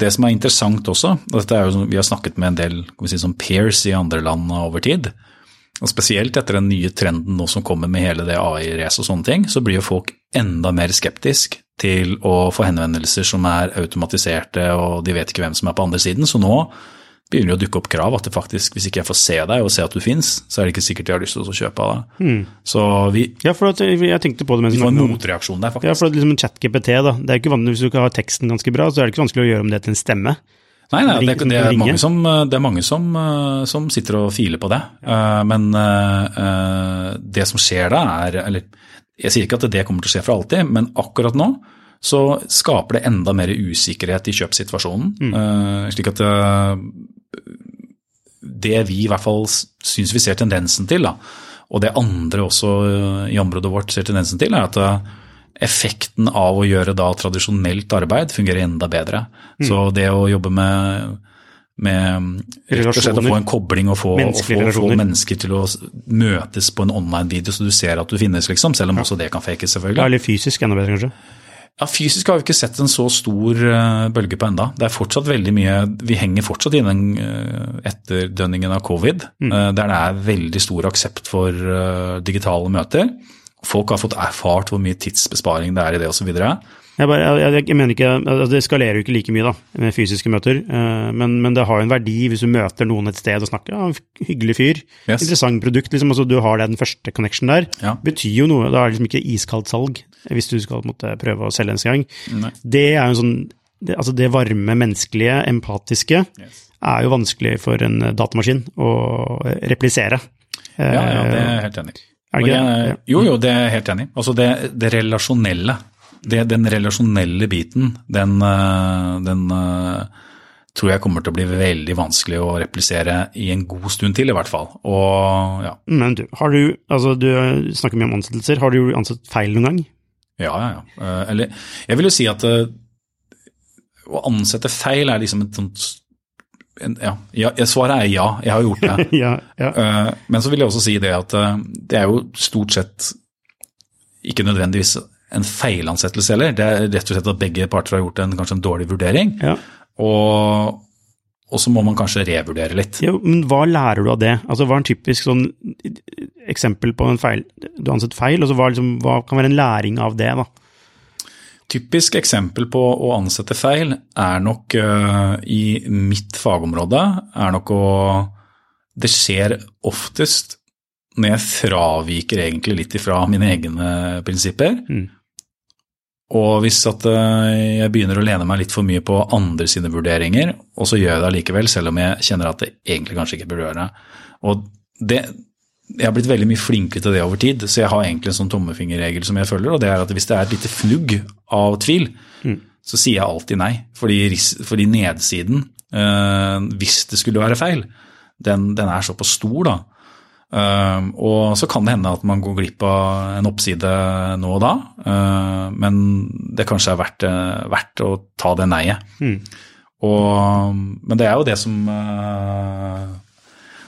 det som er interessant også, og er jo, vi har snakket med en del si, som peers i andre land over tid, og Spesielt etter den nye trenden nå som kommer med hele det AI-racet og sånne ting, så blir jo folk enda mer skeptisk til å få henvendelser som er automatiserte, og de vet ikke hvem som er på andre siden. Så nå begynner det å dukke opp krav at det faktisk, hvis ikke jeg får se deg og se at du fins, så er det ikke sikkert jeg har lyst til å kjøpe av deg. Så vi, Ja, for at jeg tenkte på det mens vi får en motreaksjon der, faktisk. Ja, for at liksom ChatGPT, da. Det er ikke vanlig, Hvis du ikke har teksten ganske bra, så er det ikke vanskelig å gjøre om det til en stemme. Nei, nei det, det, er mange, som, det er mange som, eh, som sitter og filer på det. Eh, Men eh, det som skjer da, er Eller jeg sier ikke at det kommer til å skje for alltid, men akkurat nå så skaper det enda mer usikkerhet i kjøpssituasjonen. Uh, slik at uh, det vi i hvert fall syns vi ser tendensen til, da, og det andre også i området vårt ser tendensen til, er at effekten av å gjøre da tradisjonelt arbeid fungerer enda bedre. Mm. Så det å jobbe med, med rett og slett å få en kobling og få, og få, få, mennesker til å møtes på en online-video så du ser at du finnes, liksom, selv om ja. også det kan fakes, selvfølgelig. Ja, eller fysisk enda bedre, kanskje? Ja, Fysisk har vi ikke sett en så stor uh, bølge på enda. Det er fortsatt veldig mye, Vi henger fortsatt i den uh, etterdønningen av covid, mm. uh, der det er veldig stor aksept for digitale møter. Folk har fått erfart hvor mye tidsbesparing det er i det osv. Jeg, bare, jeg, jeg, mener ikke, altså Det skalerer jo ikke like mye da, med fysiske møter, uh, men, men, det har jo en verdi hvis du møter noen et sted og snakker ja, hyggelig fyr, yes. interessant produkt. liksom, altså Du har den første connection der. Ja. betyr jo noe. Det er liksom ikke iskaldt salg hvis du skal måtte, prøve å selge en gang. Nei. Det er jo sånn, det, altså det varme, menneskelige, empatiske yes. er jo vanskelig for en datamaskin å replisere. Ja, ja, det er jeg helt enig i. Det det? Jo, jo, det er jeg helt enig i. Altså det, det relasjonelle. Det, den relasjonelle biten, den, eh, den, eh, tror jeg kommer til å bli veldig vanskelig å replisere i en god stund til, i hvert fall. Og, ja. Men du, har du, altså du snakker mye om ansettelser. Har du ansatt feil noen gang? Ja, ja, ja. Eh, eller jeg vil jo si at å ansette feil er liksom et sånt ja, ja, svaret er ja, jeg har gjort det. (laughs) ja, ja. Men så vil jeg også si det at det er jo stort sett ikke nødvendigvis en feilansettelse heller. Det er rett og slett at begge parter har gjort en, kanskje en dårlig vurdering. Og, og, så må man kanskje revurdere litt. men hva lærer du av det? Altså, Hva er en typisk sånn eksempel på en feil du har ansett feil? Altså, hva, liksom, hva kan være en læring av det? da? Typisk eksempel på å ansette feil er nok uh, i mitt fagområde er nok å Det skjer oftest når jeg fraviker egentlig litt ifra mine egne prinsipper. Mm. Og hvis at uh, jeg begynner å lene meg litt for mye på andre sine vurderinger, og så gjør jeg det allikevel, selv om jeg kjenner at det egentlig kanskje ikke burde gjøre det. Og det, jeg har blitt veldig mye flinkere til det over tid, så jeg har egentlig en sånn tommefingerregel som jeg følger, og det er at hvis det er et lite fnugg av tvil, mm. så sier jeg alltid nei. Fordi, fordi nedsiden, øh, hvis det skulle være feil, den, den er såpass stor, da. Uh, og så kan det hende at man går glipp av en oppside nå og da, uh, men det kanskje er verdt, verdt å ta det nei-et. Mm. men det er jo det som uh,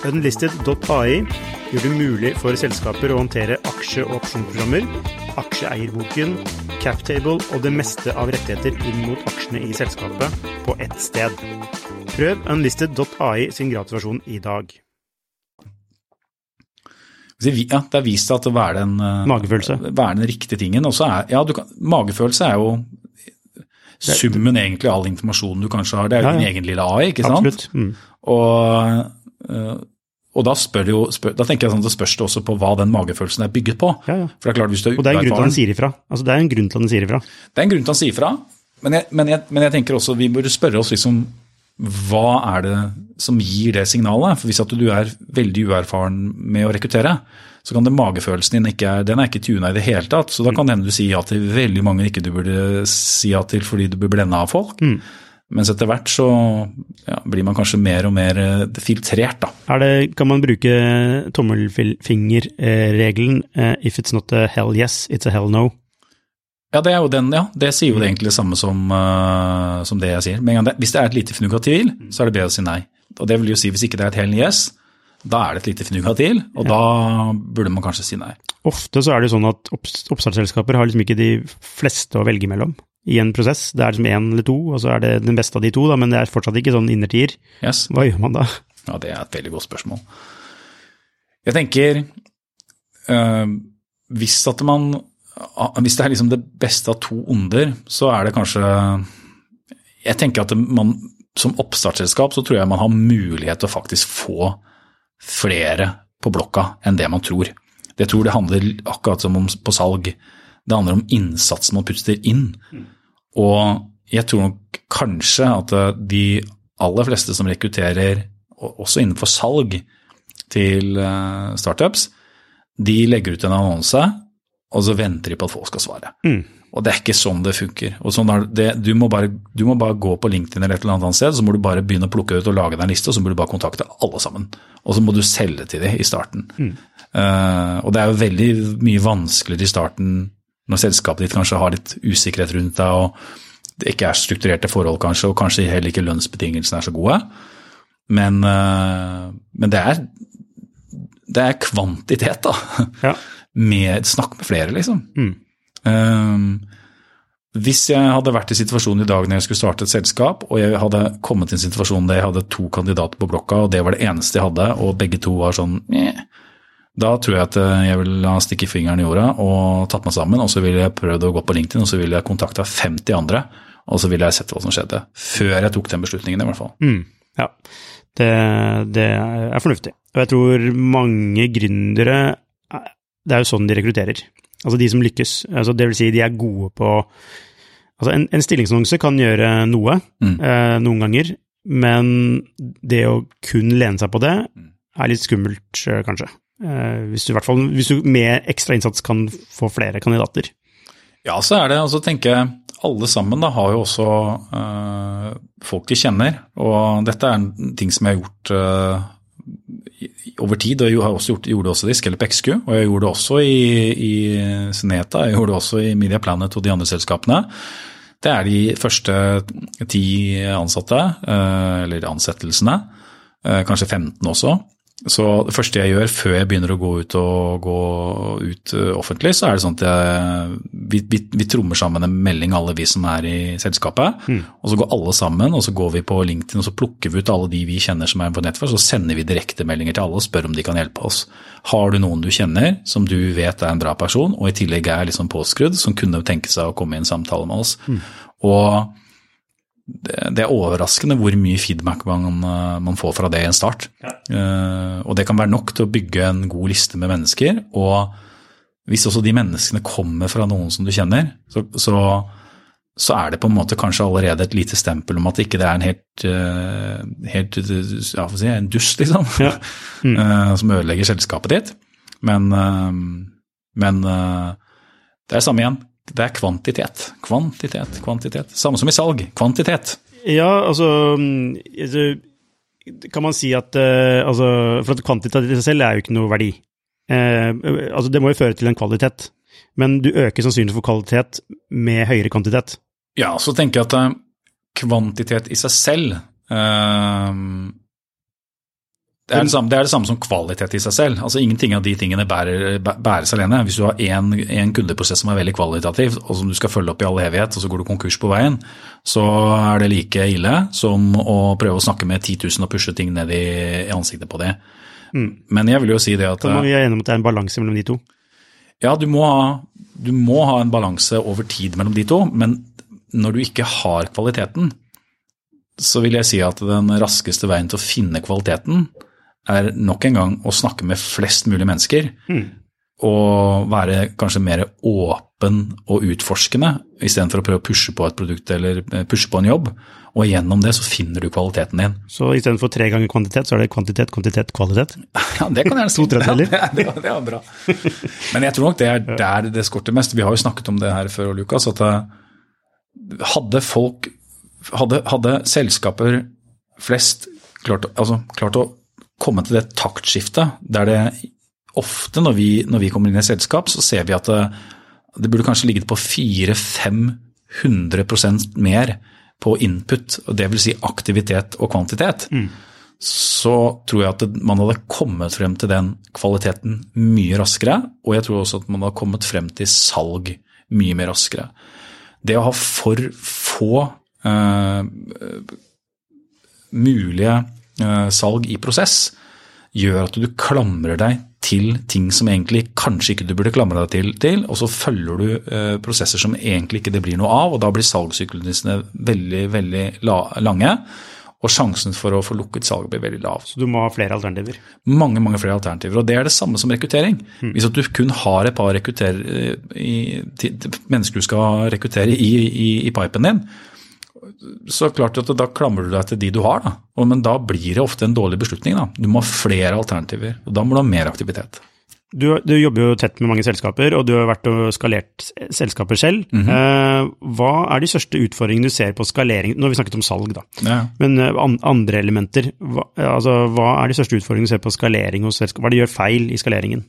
Unlisted.ai gjør det mulig for selskaper å håndtere aksje- og opsjonsprogrammer, aksjeeierboken, captable og det meste av rettigheter inn mot aksjene i selskapet på ett sted. Prøv unlisted.ai sin gratisversjon i dag. Ja, det er vist seg at å være den, eh, magefølelse. være den riktige tingen. Er, ja, kan, magefølelse er jo summen egentlig av all informasjonen du kanskje har. Det er jo ja, ja. din egen lille AI, ikke sant? Absolutt. Mm. Og Eh, og da, jo, spør, da tenker jeg sånn at det spørs det også på hva den magefølelsen er bygget på. Ja, ja. For det er klart, hvis du er Og det er en grunn til at han sier ifra. Altså, det er en grunn til at han sier ifra. Det er en grunn til at han sier ifra, men jeg, men, jeg, men jeg, tenker også vi burde spørre oss liksom hva er det som gir det signalet? For hvis at du er veldig uerfaren med å rekruttere, så kan det magefølelsen din ikke den er ikke tuna i det hele tatt. Så da kan det hende du sier ja til veldig mange ikke du burde si ja til fordi du blir blenda av folk. Mm. Mens etter hvert så ja, blir man kanskje mer og mer eh, filtrert, da. Det, kan man bruke tommelfingerregelen uh, if it's not a hell yes, it's a hell no? Ja, det er jo den, ja. Det sier jo det egentlig det samme som, uh, som det jeg sier. Men det, hvis det er et lite fnugg av tvil, så er det bedre å si nei. Og det vil jo si hvis ikke det er et hell yes, da er det et lite fnugg av tvil, og ja. da burde man kanskje si nei. Ofte så er det sånn at oppstartsselskaper har liksom ikke de fleste å velge mellom i en prosess. Det er liksom én eller to, og så er det den beste av de to, da, men det er fortsatt ikke sånn innertier. Yes. Hva gjør man da? Ja, det er et veldig godt spørsmål. Jeg tenker øh, Hvis at man hvis det er liksom det beste av to onder, så er det kanskje Jeg tenker at man som oppstartsselskap så tror jeg man har mulighet til å faktisk få flere på blokka enn det man tror. Jeg tror det handler akkurat som om på salg. Det handler om innsatsen man putter inn. Og jeg tror nok kanskje at de aller fleste som rekrutterer, også innenfor salg til eh, startups, de legger ut en annonse, og så venter de på at folk skal svare. Mm. Og det er ikke sånn det funker. Sånn det, du, må bare, du, må bare, gå på LinkedIn eller et eller annet sted, så må du bare begynne å plukke ut og lage deg en liste, og så må du bare kontakte alle sammen. Og så må du selge til dem i starten. Mm. Uh, og det er jo veldig mye vanskeligere i starten når selskapet ditt kanskje har litt usikkerhet rundt deg, og det ikke er strukturerte forhold kanskje, og kanskje heller ikke lønnsbetingelsene er så gode. Men, uh, men det, er, det er kvantitet, da. Ja. Med, snakk med flere, liksom. Mm. Um, hvis jeg hadde vært i situasjonen i dag når jeg skulle starte et selskap, og jeg hadde kommet i en situasjon der jeg hadde to kandidater på blokka, og det var det eneste jeg hadde, og begge to var sånn eh, da tror jeg at eh, jeg ville ha stikket fingeren i jorda og tatt meg sammen, og så ville jeg prøvd å gå på LinkedIn, og så ville jeg kontakta 50 andre, og så ville jeg sett hva som skjedde. Før jeg tok den beslutningen, i hvert fall. Mm, ja, det, det, er fornuftig. Og jeg tror mange gründere Det er jo sånn de rekrutterer. Altså de som lykkes. Altså det vil si, de er gode på Altså en, en stillingsannonse kan gjøre noe mm. eh, noen ganger, men det å kun lene seg på det mm. er litt skummelt, eh, kanskje. Eh, hvis du i hvert fall hvis du med ekstra innsats kan få flere kandidater. Ja, så er det. Og så tenker jeg alle sammen da har jo også øh, folk de kjenner. Og dette er en ting som jeg har gjort øh, over tid, og jeg har også gjort, gjorde det også i Scalp XQ, og jeg gjorde det også i, i Seneta, jeg gjorde det også i Media Planet og de andre selskapene. Det er de første ti ansatte, eh, eller ansettelsene, kanskje 15 også, så det første jeg gjør før jeg begynner å gå ut og gå ut eh, offentlig, så er det sånn at jeg, vi, vi, vi, trommer sammen en melding, alle vi som er i selskapet. Mm. Og så går alle sammen, og så går vi på LinkedIn og så plukker vi ut alle de vi kjenner som er på nettverk, så sender vi direktemeldinger til alle og spør om de kan hjelpe oss. Har du noen du kjenner som du vet er en bra person, og i tillegg er liksom påskrudd, som kunne tenke seg å komme i en samtale med oss? Mm. Og det er overraskende hvor mye feedback man, eh, man får fra det i en start. Ja. Uh, og det kan være nok til å bygge en god liste med mennesker. Og hvis også de menneskene kommer fra noen som du kjenner, så, så, så er det på en måte kanskje allerede et lite stempel om at ikke det er en helt, uh, helt ja, si, en dust, liksom, ja. (laughs) mm. uh, som ødelegger selskapet ditt. Men, men det er samme igjen det er kvantitet. Kvantitet, kvantitet. Samme som i salg. Kvantitet. Ja, altså, altså Kan man si at uh, altså, For at kvantitet i seg selv er jo ikke noe verdi. Eh, altså, det må jo føre til en kvalitet. Men du øker sannsynligheten for kvalitet med høyere kvantitet. Ja, så tenker jeg at uh, kvantitet i seg selv det er det, samme, det er det, samme, som kvalitet i seg selv. Altså Ingenting av de tingene bærer, bæres alene. Hvis du har én kundeprosess som er veldig kvalitativ, og som du skal følge opp i all evighet, og så går du konkurs på veien, så er det like ille som å prøve å snakke med 10 000 og pushe ting ned i, i ansiktet på det. Mm. Men jeg vil jo si det at vi er enige om at det er en balanse mellom de to? Ja, du må, ha, du må ha en balanse over tid mellom de to, men når du ikke har kvaliteten, så vil jeg si at den raskeste veien til å finne kvaliteten, er nok en gang å snakke med flest mulig mennesker. Mm. Og være kanskje mer åpen og utforskende, istedenfor å prøve å pushe på et produkt eller eh, pushe på en jobb. Og gjennom det så finner du kvaliteten din. Så istedenfor tre ganger kvantitet, så er det kvantitet, kvantitet, kvalitet? (laughs) Ja, det kan jeg to tredjedeler? (laughs) Ja, det, det var bra. Men jeg tror nok det er der det skorter mest. Vi har jo snakket om det her før, Lukas, at eh, hadde folk Hadde, hadde selskaper flest klart, altså, klart å komme til det taktskiftet der det ofte når vi, når vi kommer inn i selskap, så ser vi at det, det burde kanskje ligget på 400-500% mer på input, og det vil si aktivitet og kvantitet. Mm. Så tror jeg at man hadde kommet frem til den kvaliteten mye raskere, og jeg tror også at man hadde kommet frem til salg mye mer raskere. Det å ha for få uh, mulige Eh, salg i prosess, gjør at du klamrer deg til ting som egentlig kanskje ikke du burde klamre deg til, til og så følger du eh, prosesser som egentlig ikke det blir noe av, og da blir salgssyklusene veldig, veldig lange. Og sjansen for å få lukket salget blir veldig lav. Så du må ha flere alternativer? Mange mange flere alternativer. Og det er det samme som rekruttering. Mm. Hvis du kun har et par eh, i, mennesker du skal rekruttere i, i, i pipen din, så klart at da klamrer du deg til de du har. Da. Men da blir det ofte en dårlig beslutning. Da. Du må ha flere alternativer, og da må du ha mer aktivitet. Du, du, jobber jo tett med mange selskaper, og du har vært og skalert selskaper selv. Mm -hmm. hva er de største utfordringene du ser på skalering? Nå har vi snakket om salg, da. Ja. Men eh, andre elementer, hva, altså, hva er de største utfordringene du ser på skalering hos selskaper? Hva er det de gjør feil i skaleringen?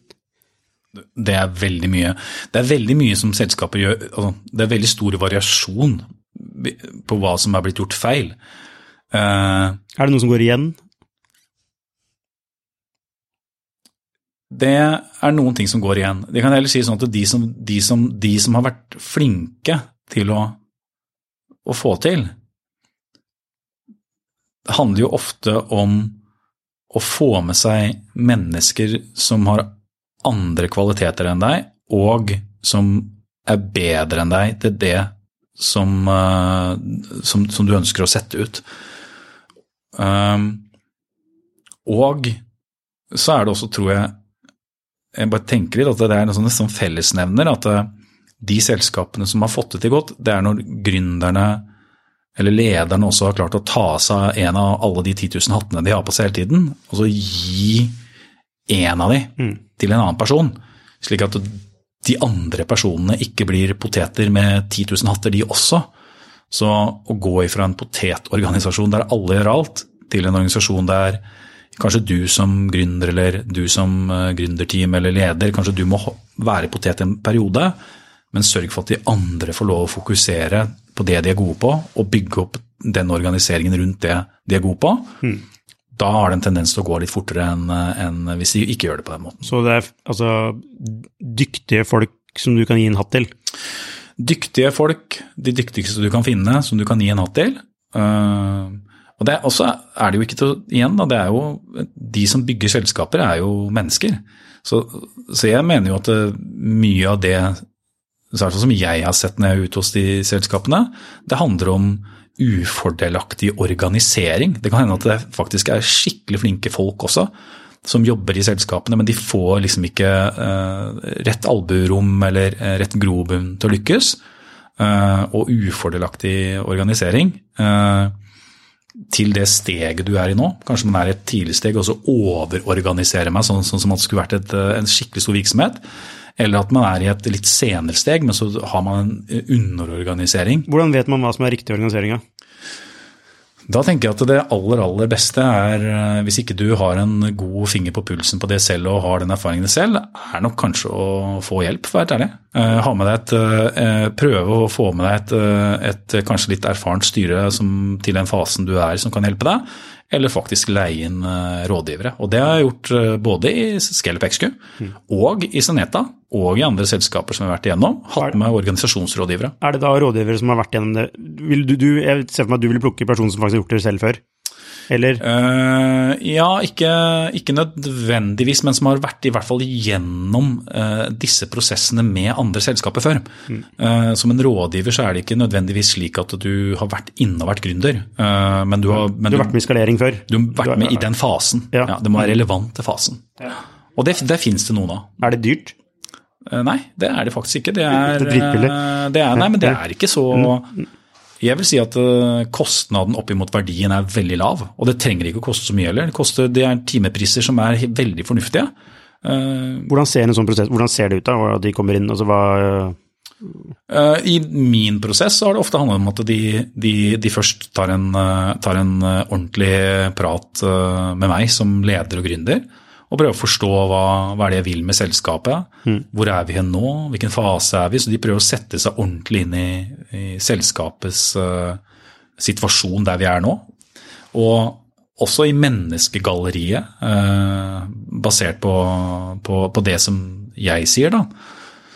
Det er veldig mye. Det er veldig mye som selskaper gjør. Altså, det er veldig stor variasjon på hva som er blitt gjort feil. Uh, er det noe som går igjen? Det er noen ting som går igjen. Det kan heller si sånn at de som, de som, de som har vært flinke til å, å få til, det handler jo ofte om å få med seg mennesker som har andre kvaliteter enn deg, og som er bedre enn deg til det som, eh, som, som du ønsker å sette ut. Um, og så er det også, tror jeg Jeg bare tenker litt at det er en sånn, fellesnevner. At eh, de selskapene som har fått det til godt, det er når gründerne eller lederne også har klart å ta seg en av alle de 10 000 hattene de har på seg hele tiden, og så gi en av de mm. til en annen person. Slik at de andre personene ikke blir poteter med 10 000 hatter, de også. Så å gå ifra en potetorganisasjon der alle gjør alt, til en organisasjon der kanskje du som gründer eller du som eh, gründerteam eller leder, kanskje du må være potet en periode, men sørg for at de andre får lov å fokusere på det de er gode på, og bygge opp den organiseringen rundt det de er gode på. Mm da har det en tendens til å gå litt fortere enn, en hvis de ikke gjør det på den måten. Så det er altså dyktige folk som du kan gi en hatt til? Dyktige folk, de dyktigste du kan finne som du kan gi en hatt til. Uh, og det, også er det jo ikke til igjen, da, det er jo de som bygger selskaper, er jo mennesker. Så, så jeg mener jo at mye av det som jeg har sett når jeg er ute hos de selskapene, det handler om ufordelaktig organisering. Det kan hende at det faktisk er skikkelig flinke folk også som jobber i selskapene, men de får liksom ikke uh, rett albuerom eller uh, rett grobunn til å lykkes. Uh, og ufordelaktig organisering til det steget du er i nå. Kanskje man er i et tidlig steg og så overorganiserer meg sånn, sånn som at det skulle vært et, en skikkelig stor virksomhet. Eller at man er i et litt senere steg, men så har man en underorganisering. Hvordan vet man hva som er riktig organisering? Da tenker jeg at det aller aller beste er, eh, hvis ikke du har en god finger på pulsen på det selv og har den erfaringen selv, er nok kanskje å få hjelp, for å være ærlig. Eh, ha med deg et, eh, prøve å få med deg et, et kanskje litt erfarent styre som, til den fasen du er som kan hjelpe deg eller faktisk leie inn eh, rådgivere. Og Det har jeg gjort eh, både i Scalep XQ mm. og i Seneta og i andre selskaper som jeg har vært igjennom. Hatt med organisasjonsrådgivere. Er det da rådgivere som har vært igjennom det? Vil du, du, jeg ser for meg at du vil plukke personer som faktisk har gjort det selv før? Eller? Uh, ja, ikke, ikke, nødvendigvis, men som har vært i hvert fall gjennom uh, disse prosessene med andre selskaper før. Mm. Uh, som en rådgiver så er det ikke nødvendigvis slik at du har vært inne og vært gründer. men du har, men du har vært med i skalering før? Du har vært med i den fasen. Ja. ja det må være relevant til fasen. Ja. Og det, det finnes det noen av. Er det dyrt? Nei, det er det faktisk ikke. Det er, det er, Nei, men det er ikke så. Jeg vil si at eh, kostnaden oppimot verdien er veldig lav. Og det trenger ikke å koste så mye heller. Det, koster, det er timepriser som er veldig fornuftige. Eh, hvordan ser en sånn prosess hvordan ser det ut da, at de kommer inn? Altså, hva eh, I min prosess har det ofte handlet om at de, de, de først tar en, tar en, ordentlig prat med meg som leder og gründer og prøve å forstå hva, hva er det jeg vil med selskapet. Mm. Hvor er vi hen nå? Hvilken fase er vi? Så de prøver å sette seg ordentlig inn i, i selskapets uh, situasjon der vi er nå. Og også i menneskegalleriet, uh, basert på, på, på, det som jeg sier, da.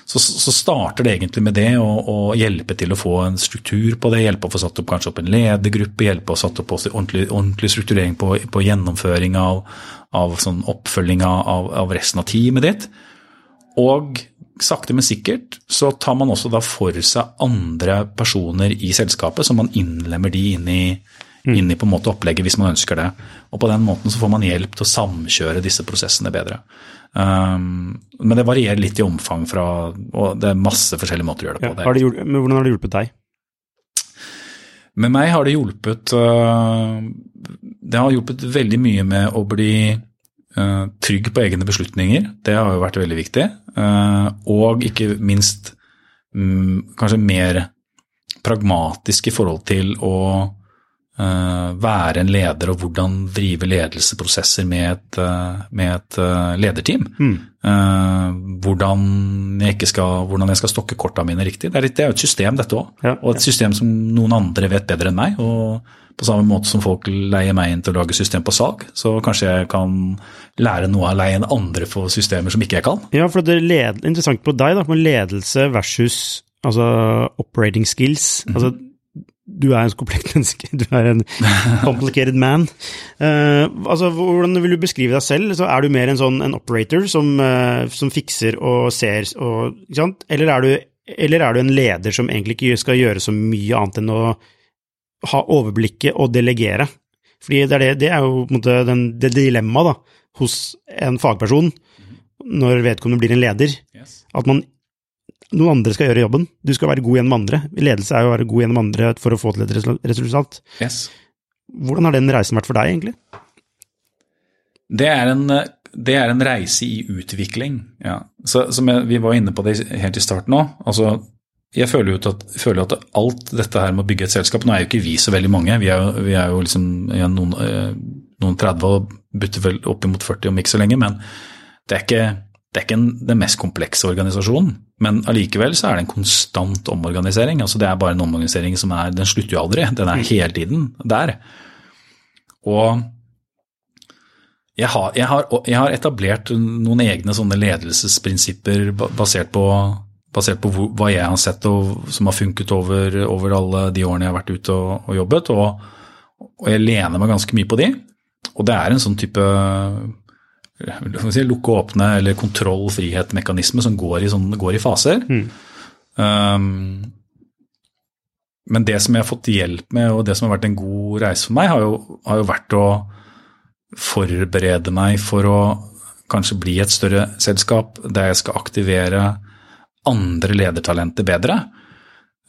Så, så, starter det egentlig med det å, hjelpe til å få en struktur på det. Hjelpe å få satt opp kanskje opp en ledergruppe, hjelpe å satt opp ordentlig, ordentlig strukturering på, på gjennomføring av, av sånn oppfølging av, av resten av teamet ditt. Og sakte, men sikkert så tar man også da for seg andre personer i selskapet, så man innlemmer de inn i, mm. inn i på en måte opplegget hvis man ønsker det. Og på den måten så får man hjelp til å samkjøre disse prosessene bedre. Um, men det varierer litt i omfang fra Og det er masse forskjellige måter å gjøre det på. Ja, har det hjulpet, men hvordan har det hjulpet deg? Med meg har det hjulpet uh, Det har hjulpet veldig mye med å bli uh, trygg på egne beslutninger. Det har jo vært veldig viktig. Uh, og ikke minst um, kanskje mer pragmatisk i forhold til å være en leder og hvordan drive ledelsesprosesser med et, uh, med et uh, lederteam. Mm. Hvordan, jeg skal, hvordan, jeg skal, stokke korta mine riktig. Det er, jo et system, dette òg. Ja, og et ja. system som noen andre vet bedre enn meg. og på samme måte som folk leier meg inn til å lage system på salg, så kanskje jeg kan lære noe av å leie inn andre for systemer som ikke jeg kan. Ja, for det er interessant på deg, da, med ledelse versus altså operating skills. Mm altså du er en komplekt menneske, du er en complicated man. Uh, altså, Hvordan vil du beskrive deg selv? Så er du mer en sånn en operator som, uh, som fikser og ser, og, ikke sant? Eller er, du, eller er, du, en leder som egentlig ikke skal gjøre så mye annet enn å ha overblikket og delegere? Fordi det er, det, det er jo måte den, det dilemmaet hos en fagperson når vedkommende blir en leder. At man noen andre skal gjøre jobben. Du skal være god gjennom andre. Ledelse er jo å være god gjennom andre for å få til et resultat. Yes. Hvordan har den reisen vært for deg, egentlig? Det er en, det er en reise i utvikling, ja. Så, som jeg, vi var inne på det helt i starten òg. Altså, jeg føler jo at, føler at, alt dette her med å bygge et selskap Nå er jo ikke vi så veldig mange, vi er, vi er jo liksom ja, noen, eh, noen 30 og bytter vel oppimot 40 om ikke så lenge, men det er ikke det er ikke en, den mest komplekse organisasjonen, men allikevel så er det en konstant omorganisering. altså Det er bare en omorganisering som er Den slutter jo aldri, den er hele tiden der. Og jeg har, jeg har, jeg har etablert noen egne sånne ledelsesprinsipper basert på, basert på hva jeg har sett og som har funket over, over alle de årene jeg har vært ute og, og jobbet. Og, og jeg lener meg ganske mye på de. Og det er en sånn type si, lukke og åpne eller kontroll-frihet-mekanisme som går i, sånn, går i faser. Mm. Um, men det som jeg har fått hjelp med, og det som har vært en god reise for meg, har jo, har jo vært å forberede meg for å kanskje bli et større selskap der jeg skal aktivere andre ledertalenter bedre.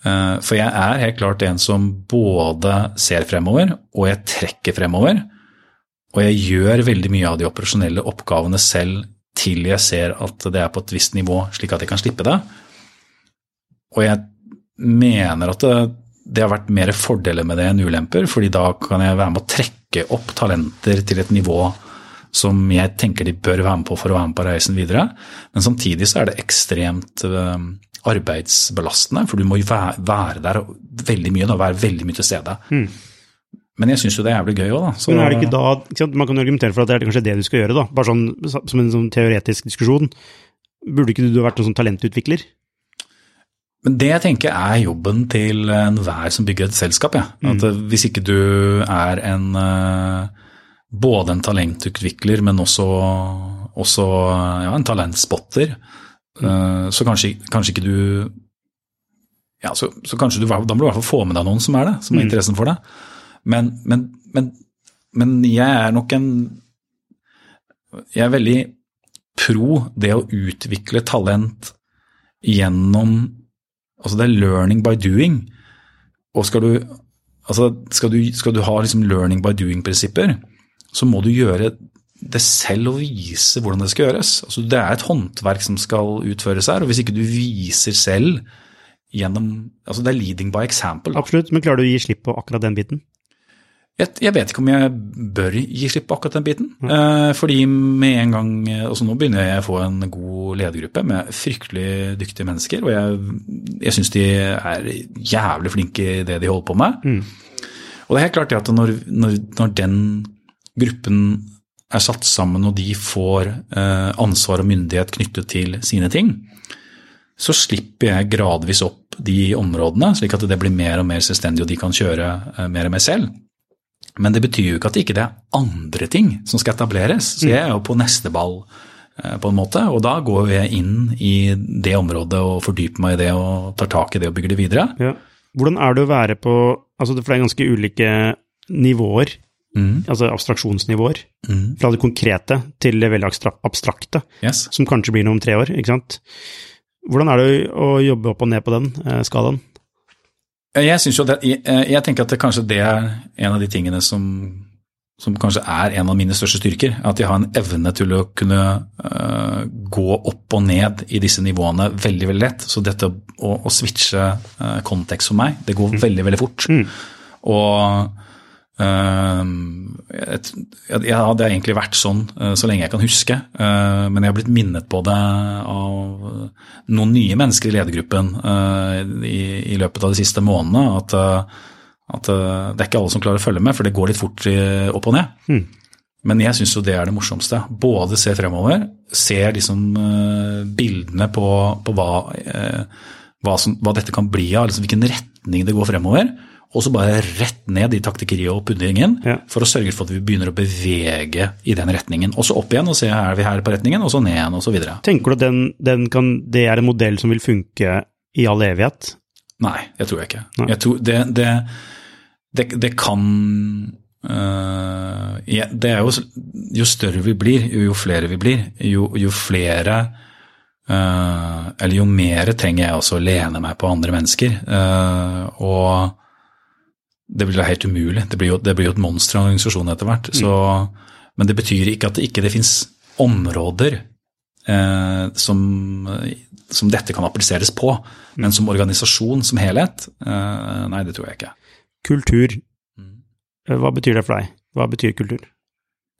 Uh, for jeg er helt klart en som både ser fremover, og jeg trekker fremover. Og jeg gjør veldig mye av de operasjonelle oppgavene selv til jeg ser at det er på et visst nivå, slik at jeg kan slippe det. Og jeg mener at det, det har vært mer fordeler med det enn ulemper, fordi da kan jeg være med å trekke opp talenter til et nivå som jeg tenker de bør være med på for å være med på reisen videre. Men samtidig så er det ekstremt eh, arbeidsbelastende, for du må være, der veldig mye, da, være veldig mye til stede. Mm. Men jeg syns jo det er jævlig gøy òg, da. Så, Men er det ikke da, ikke Man kan argumentere for at det er kanskje det du skal gjøre, da. Bare sånn som en sånn teoretisk diskusjon. Burde ikke du vært noen sånn talentutvikler? Men det jeg tenker er jobben til enhver som bygger et selskap. Ja. Mm. At mm. Hvis ikke du er en eh, både en talentutvikler, men også, også ja, en talentspotter, mm. så kanskje, kanskje, ikke du ja, så, så kanskje du, Da må du i hvert fall få med deg noen som er det, som har mm. interessen for det. Men, men, men, men jeg er nok en Jeg er veldig pro det å utvikle talent gjennom Altså det er learning by doing. Og skal du, altså skal du, skal du ha liksom learning by doing-prinsipper, så må du gjøre det selv og vise hvordan det skal gjøres. Altså det er et håndverk som skal utføres her, og hvis ikke du viser selv gjennom altså Det er leading by example. Absolutt, men klarer du å gi slipp på akkurat den biten? Jeg, jeg, vet ikke om jeg bør gi slipp på akkurat den biten. Mm. Eh, fordi med en gang altså Nå begynner jeg å få en god ledergruppe med fryktelig dyktige mennesker. Og jeg, jeg syns de er jævlig flinke i det de holder på med. Mm. Og det er helt klart at når, når, når, den gruppen er satt sammen og de får eh, ansvar og myndighet knyttet til sine ting, så slipper jeg gradvis opp de områdene, slik at det blir mer og mer selvstendig, og de kan kjøre eh, mer og mer selv. Men det betyr jo ikke at det ikke er andre ting som skal etableres. Så jeg er jo på neste ball, eh, på en måte, og da går jeg inn i det området og fordyper meg i det og tar tak i det og bygger det videre. Ja. Hvordan er det å være på altså For det er ganske ulike nivåer, Mm. altså abstraksjonsnivåer, Mm. fra det konkrete til det veldig abstrakte, Yes. som kanskje blir noe om tre år, ikke sant. Hvordan er det å jobbe opp og ned på den eh, skalaen? Jeg, det, jeg, jeg tenker at det, kanskje det er en av de tingene som, som kanskje er en av mine største styrker. At jeg har en evne til å kunne uh, gå opp og ned i disse nivåene veldig veldig lett. Så dette å, å switche uh, kontekst for meg, det går veldig veldig fort. Mm. Og øh, hadde det har egentlig vært sånn øh, så lenge jeg kan huske. øh, men jeg har blitt minnet på det av noen nye mennesker i ledergruppen øh, i, løpet av de siste månedene. At, at det er ikke alle som klarer å følge med, for det går litt fort opp og ned. Mm. Men jeg syns jo det er det morsomste. Både se fremover, se liksom bildene på, på hva, hva, som, hva dette kan bli av, liksom hvilken retning det går fremover. Og så bare rett ned i taktikkeriet og pundringen Ja. for å sørge for at vi begynner å bevege i den retningen. Og så opp igjen og se er vi her på retningen, og så ned igjen og så videre. Tenker du at den, den kan, det er en modell som vil funke i all evighet? Nei, jeg tror jeg ikke. Jeg tror det, det, det, det kan øh, Det er jo Jo større vi blir, jo, jo flere vi blir, jo, jo flere øh, Eller jo mer trenger jeg også å lene meg på andre mennesker. øh, og det blir helt umulig. Det blir jo, det blir jo et monster av en organisasjon etter hvert. Så, men det betyr ikke at det ikke det fins områder eh, som, som dette kan appliseres på. Men som organisasjon som helhet, eh, nei, det tror jeg ikke. Kultur, Mm. eh, hva betyr det for deg? Hva betyr kultur?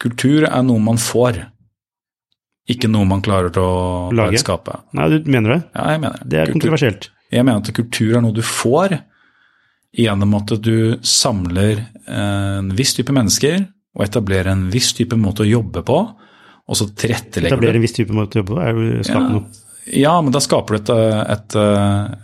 Kultur er noe man får, ikke noe man klarer til å Lage. skape. Nei, du mener det? Ja, jeg mener Det er Kultur- kontroversielt. Jeg mener at kultur er noe du får gjennom at du samler en viss type mennesker og etablerer en viss type måte å jobbe på, og så tilrettelegger du Etablere en viss type måte å jobbe på, er å skape Ja. noe. Ja, men da skaper du et, et,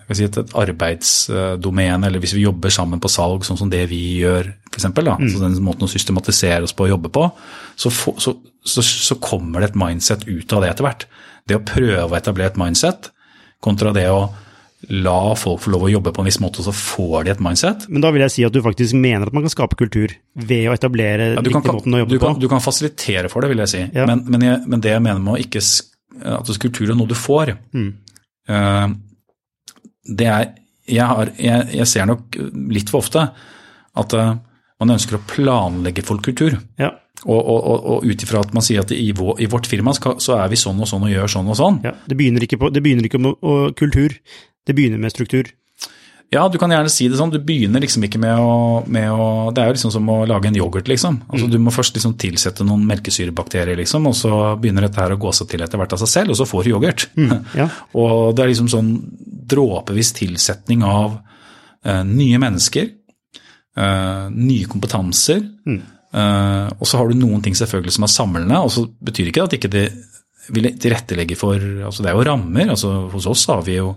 jeg si et, arbeidsdomene, eller hvis vi jobber sammen på salg, sånn som det vi gjør, f.eks., Mm. så den måten å systematisere oss på å jobbe på, så, så, så, så kommer det et mindset ut av det etter hvert. Det å prøve å etablere et mindset, kontra det å la folk få lov å jobbe på en viss måte, og så får de et mindset. Men da vil jeg si at du faktisk mener at man kan skape kultur ved å etablere Ja, du, kan, måten å du, jobbe kan, på. du kan fasilitere for det, vil jeg si. Ja. Men, men, jeg, men det jeg mener med å ikke at kultur er noe du får, Mm. uh, det er jeg, har, jeg, jeg ser nok litt for ofte at uh, man ønsker å planlegge for kultur. Ja, Og, og, og, ut ifra at man sier at i, vår, i vårt firma skal, så er vi sånn og sånn og gjør sånn og sånn. ja. Det begynner ikke, på, det begynner ikke med å, kultur, det begynner med struktur. Ja, du kan gjerne si det sånn. Du begynner liksom ikke med å, med å Det er jo liksom som å lage en yoghurt, liksom. Altså Du må først liksom tilsette noen melkesyrebakterier, liksom, og så begynner dette her å gå seg til etter hvert av seg selv, og så får du yoghurt. (laughs) Ja, og det er liksom sånn dråpevis tilsetning av eh, nye mennesker, eh, nye kompetanser, eh, og så har du noen ting selvfølgelig som er samlende, og så betyr ikke det at ikke det vil tilrettelegge for altså Det er jo rammer. altså Hos oss har vi jo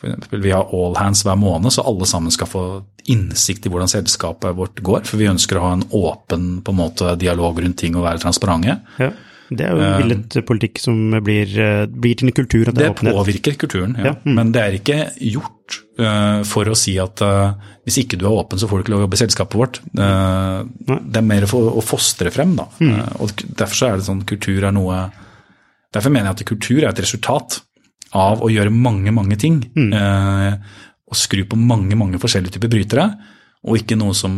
for vi har all hands hver måned, så alle sammen skal få innsikt i hvordan selskapet vårt går. For vi ønsker å ha en åpen på en måte, dialog rundt ting og være transparente. ja. Det er jo en villet politikk som blir, eh, blir til en kultur det Det er påvirker kulturen, ja. Ja, mm. men det er ikke gjort uh, for å si at uh, hvis ikke du er åpen, så får du ikke lov å jobbe i selskapet vårt. Uh, det er mer for å fostre frem, da. Mm. Eh, og Derfor så er det sånn kultur er noe Derfor mener jeg at kultur er et resultat av å gjøre mange, mange ting. Mm. eh, og skru på mange, mange forskjellige typer brytere, og ikke noe som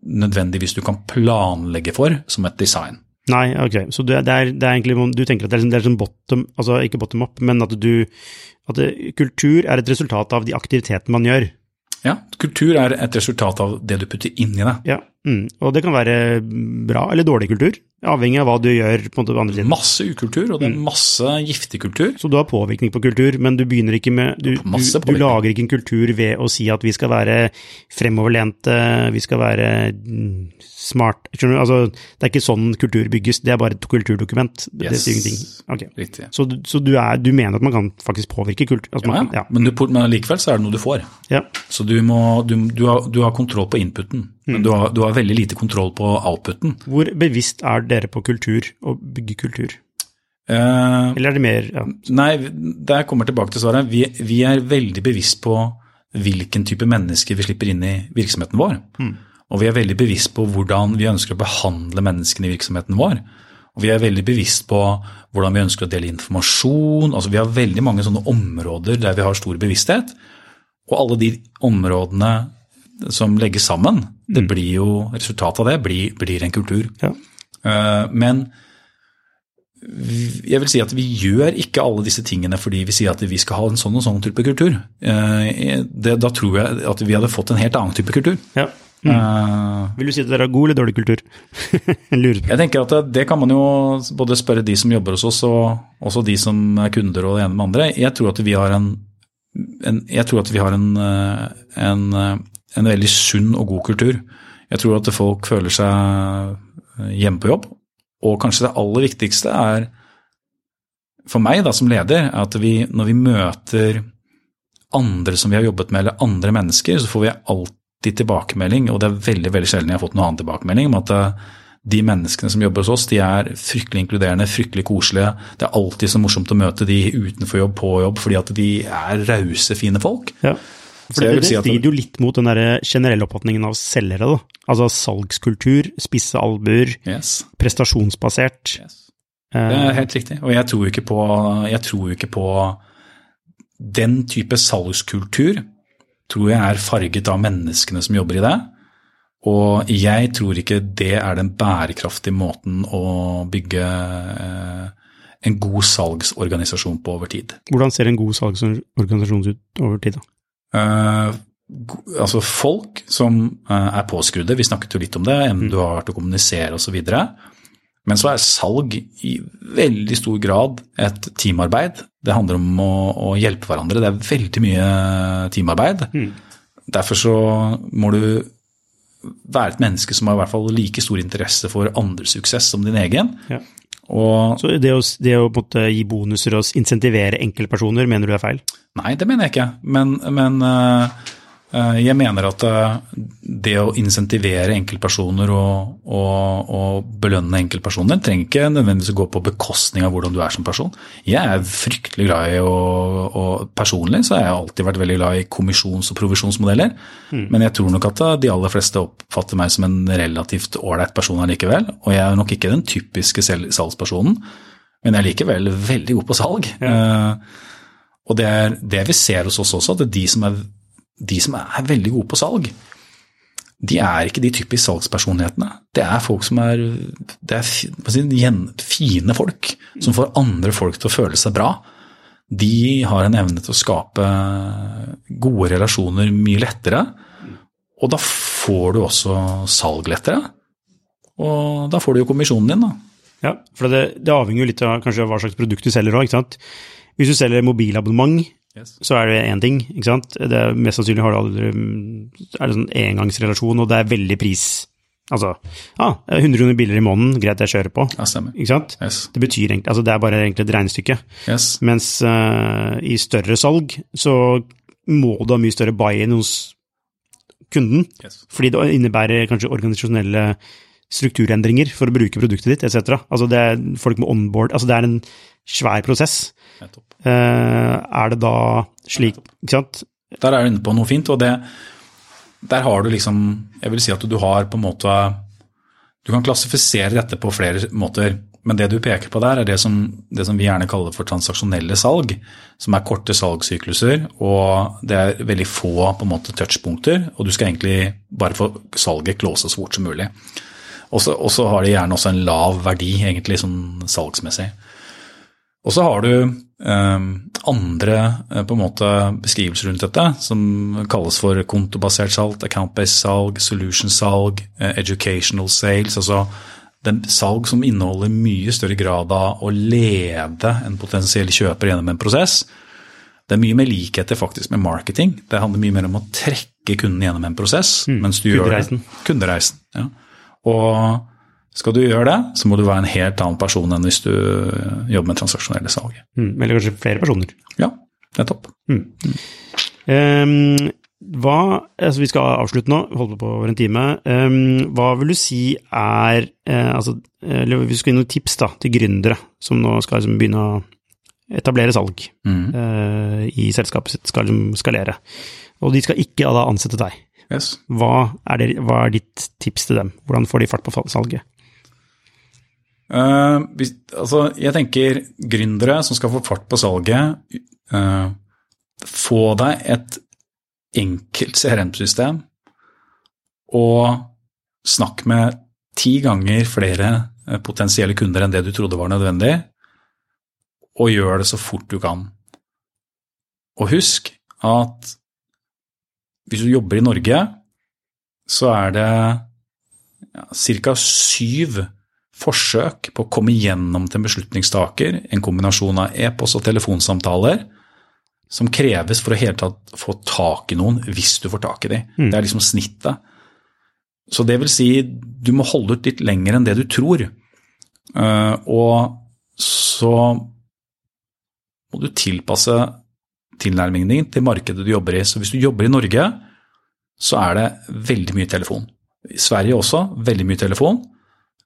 nødvendigvis du kan planlegge for som et design. Nei, ok. Så det, det, er, det er egentlig, du tenker at det er, sånn- det er sånn bottom, altså ikke bottom up, men at du, at kultur er et resultat av de aktivitetene man gjør. Ja, kultur er et resultat av det du putter inn i det. Ja, Mm. Og det kan være bra eller dårlig kultur, avhengig av hva du gjør på en andre siden. Masse ukultur, og det er masse giftig kultur. Så du har påvirkning på kultur, men du begynner ikke med Du, du, du lager ikke en kultur ved å si at vi skal være fremoverlente, vi skal være mm, smart Skjønner du? Altså, det er ikke sånn kultur bygges, det er bare et kulturdokument. Yes. det sier ingenting. Okay. Riktig. Så, så du, er, du mener at man kan faktisk påvirke kultur? Altså, Ja, man ja. kan, Men, du, men likevel så er det noe du får. ja. Så du, må, du, du, har, du har kontroll på inputen, Mm. Men du har, du har veldig lite kontroll på outputen. Hvor bevisst er dere på kultur, og bygge kultur? Uh, Eller er det mer ja. Nei, der kommer jeg tilbake til svaret. Vi, vi er veldig bevisst på hvilken type mennesker vi slipper inn i virksomheten vår. Og vi er veldig bevisst på hvordan vi ønsker å behandle menneskene i virksomheten vår. Og vi er veldig bevisst på hvordan vi ønsker å dele informasjon. Altså Vi har veldig mange sånne områder der vi har stor bevissthet. Og alle de områdene som legges sammen, det blir jo, resultatet av det blir, blir en kultur. Ja. Eh, Men jeg vil si at vi gjør ikke alle disse tingene fordi vi sier at vi skal ha en sånn og sånn type kultur. Eh, Det, da tror jeg at vi hadde fått en helt annen type kultur. ja. Eh, Vil du si at dere har god eller dårlig kultur? (laughs) Jeg tenker at det, det kan man jo både spørre de som jobber hos oss, og også de som er kunder og det ene med andre. Jeg tror at vi har en, en, jeg tror at vi har en, en, en veldig sunn og god kultur. Jeg tror at folk føler seg eh, hjemme på jobb. Og kanskje det aller viktigste er for meg da, som leder, er at vi, når vi møter andre som vi har jobbet med, eller andre mennesker, så får vi alltid tilbakemelding, og det er veldig veldig sjelden jeg har fått noen annen tilbakemelding, om at eh, de menneskene som jobber hos oss, de er fryktelig inkluderende, fryktelig koselige. Det er alltid så morsomt å møte de utenfor jobb, på jobb, fordi at de er rause, fine folk. Ja. For det, det si at- strider jo litt mot den der generelle oppfatningen av selgere. Da. Altså salgskultur, spisse albuer, Yes. prestasjonsbasert. yes. Eh, Det er helt riktig. Og jeg tror jo ikke på, jeg tror ikke på den type salgskultur. Tror jeg er farget av menneskene som jobber i det. Og jeg tror ikke det er den bærekraftige måten å bygge eh, en god salgsorganisasjon på over tid. hvordan ser en god salgsorganisasjon ut over tid? da? Eh, altså folk som eh, er påskrudde, vi snakket jo litt om det, enten du har vært å kommunisere osv. Men så er salg i veldig stor grad et teamarbeid. Det handler om å, å hjelpe hverandre. Det er veldig mye teamarbeid. Derfor så må du være et menneske som har i hvert fall like stor interesse for andres suksess som din egen. Ja. Og Så det å, det å gi bonuser og insentivere enkeltpersoner, mener du er feil? Nei, det mener jeg ikke. Men, men eh, jeg mener at eh, det å insentivere enkeltpersoner og, og, og belønne enkeltpersoner trenger ikke nødvendigvis å gå på bekostning av hvordan du er som person. Jeg er fryktelig glad i å og Personlig så har jeg alltid vært veldig glad i kommisjons- og provisjonsmodeller. Men jeg tror nok at eh, de aller fleste oppfatter meg som en relativt ålreit person allikevel. Og jeg er nok ikke den typiske salgspersonen, men jeg er likevel veldig god på salg. Eh, og det er det vi ser hos oss også, at det er de som er, de som er veldig gode på salg, de er ikke de typiske salgspersonlighetene. Det er folk som er, det er fine folk, som får andre folk til å føle seg bra. De har en evne til å skape gode relasjoner mye lettere, og da får du også salg lettere. Og da får du jo kommisjonen din, da. Ja, for det, det avhenger jo litt av kanskje hva slags produkt du selger òg. Hvis du selger mobilabonnement, så er det én ting, ikke sant. Det er, mest sannsynlig har du aldri er det sånn engangsrelasjon, og det er veldig pris. Altså, ah, 100 kroner billigere i måneden, greit jeg kjører på, Ja, stemmer. ikke sant. Yes. Det betyr egentlig, altså det er bare egentlig et regnestykke. Yes. Mens uh, i større salg så må du ha mye større buy-in hos kunden, yes. fordi det innebærer kanskje organisasjonelle strukturendringer for å bruke produktet ditt, etc. Altså det er folk med onboard, altså det er en svær prosess. Nettopp. Eh, er det da slik, ikke sant? Der er du inne på noe fint, og det, der har du liksom Jeg vil si at du har på en måte Du kan klassifisere dette på flere måter, men det du peker på der, er det som, det som vi gjerne kaller for transaksjonelle salg, som er korte salgssykluser, og det er veldig få på en måte touchpunkter, og du skal egentlig bare få salget close så fort som mulig. Og så og så har de gjerne også en lav verdi, egentlig, sånn salgsmessig. Og så har du eh, andre eh, måte beskrivelser rundt dette, som kalles for kontobasert salg, account-based salg, solution-salg, eh, educational sales. altså den salg som inneholder mye større grad av å lede en potensiell kjøper gjennom en prosess. Det er mye mer likheter faktisk med marketing. Det handler mye mer om å trekke kunden gjennom en prosess. Mm, mens du kundereisen. Gjør det. Kundereisen. Ja. Og skal du gjøre det, så må du være en helt annen person enn hvis du jobber med transaksjonelle salg. Mm, eller kanskje flere personer. Ja, nettopp. Mm. Um, hva, altså Vi skal avslutte nå, holde på over en time. Um, hva vil du si er uh, altså, eller Vi skal gi noen tips da, til gründere som nå skal liksom, begynne å etablere salg Mm. uh, i selskapet sitt, skal liksom skalere. Og de skal ikke da ansette deg. Yes. Hva er, det, hva er ditt tips til dem? Hvordan får de fart på salget? Eh, hvis, altså, jeg tenker gründere som skal få fart på salget, Uh, få deg et enkelt CRM-system og snakk med ti ganger flere eh, potensielle kunder enn det du trodde var nødvendig, og gjør det så fort du kan. Og husk at hvis du jobber i Norge, så er det ja, ca. syv forsøk på å komme gjennom til en beslutningstaker, en kombinasjon av e-post og telefonsamtaler, som kreves for å hele tatt få tak i noen hvis du får tak i dem. Mm. Det er liksom snittet. Så det vil si, du må holde ut litt lenger enn det du tror. Uh, og så må du tilpasse tilnærmingen din til markedet du jobber i. Så hvis du jobber i Norge, så er det veldig mye telefon. I Sverige også, veldig mye telefon.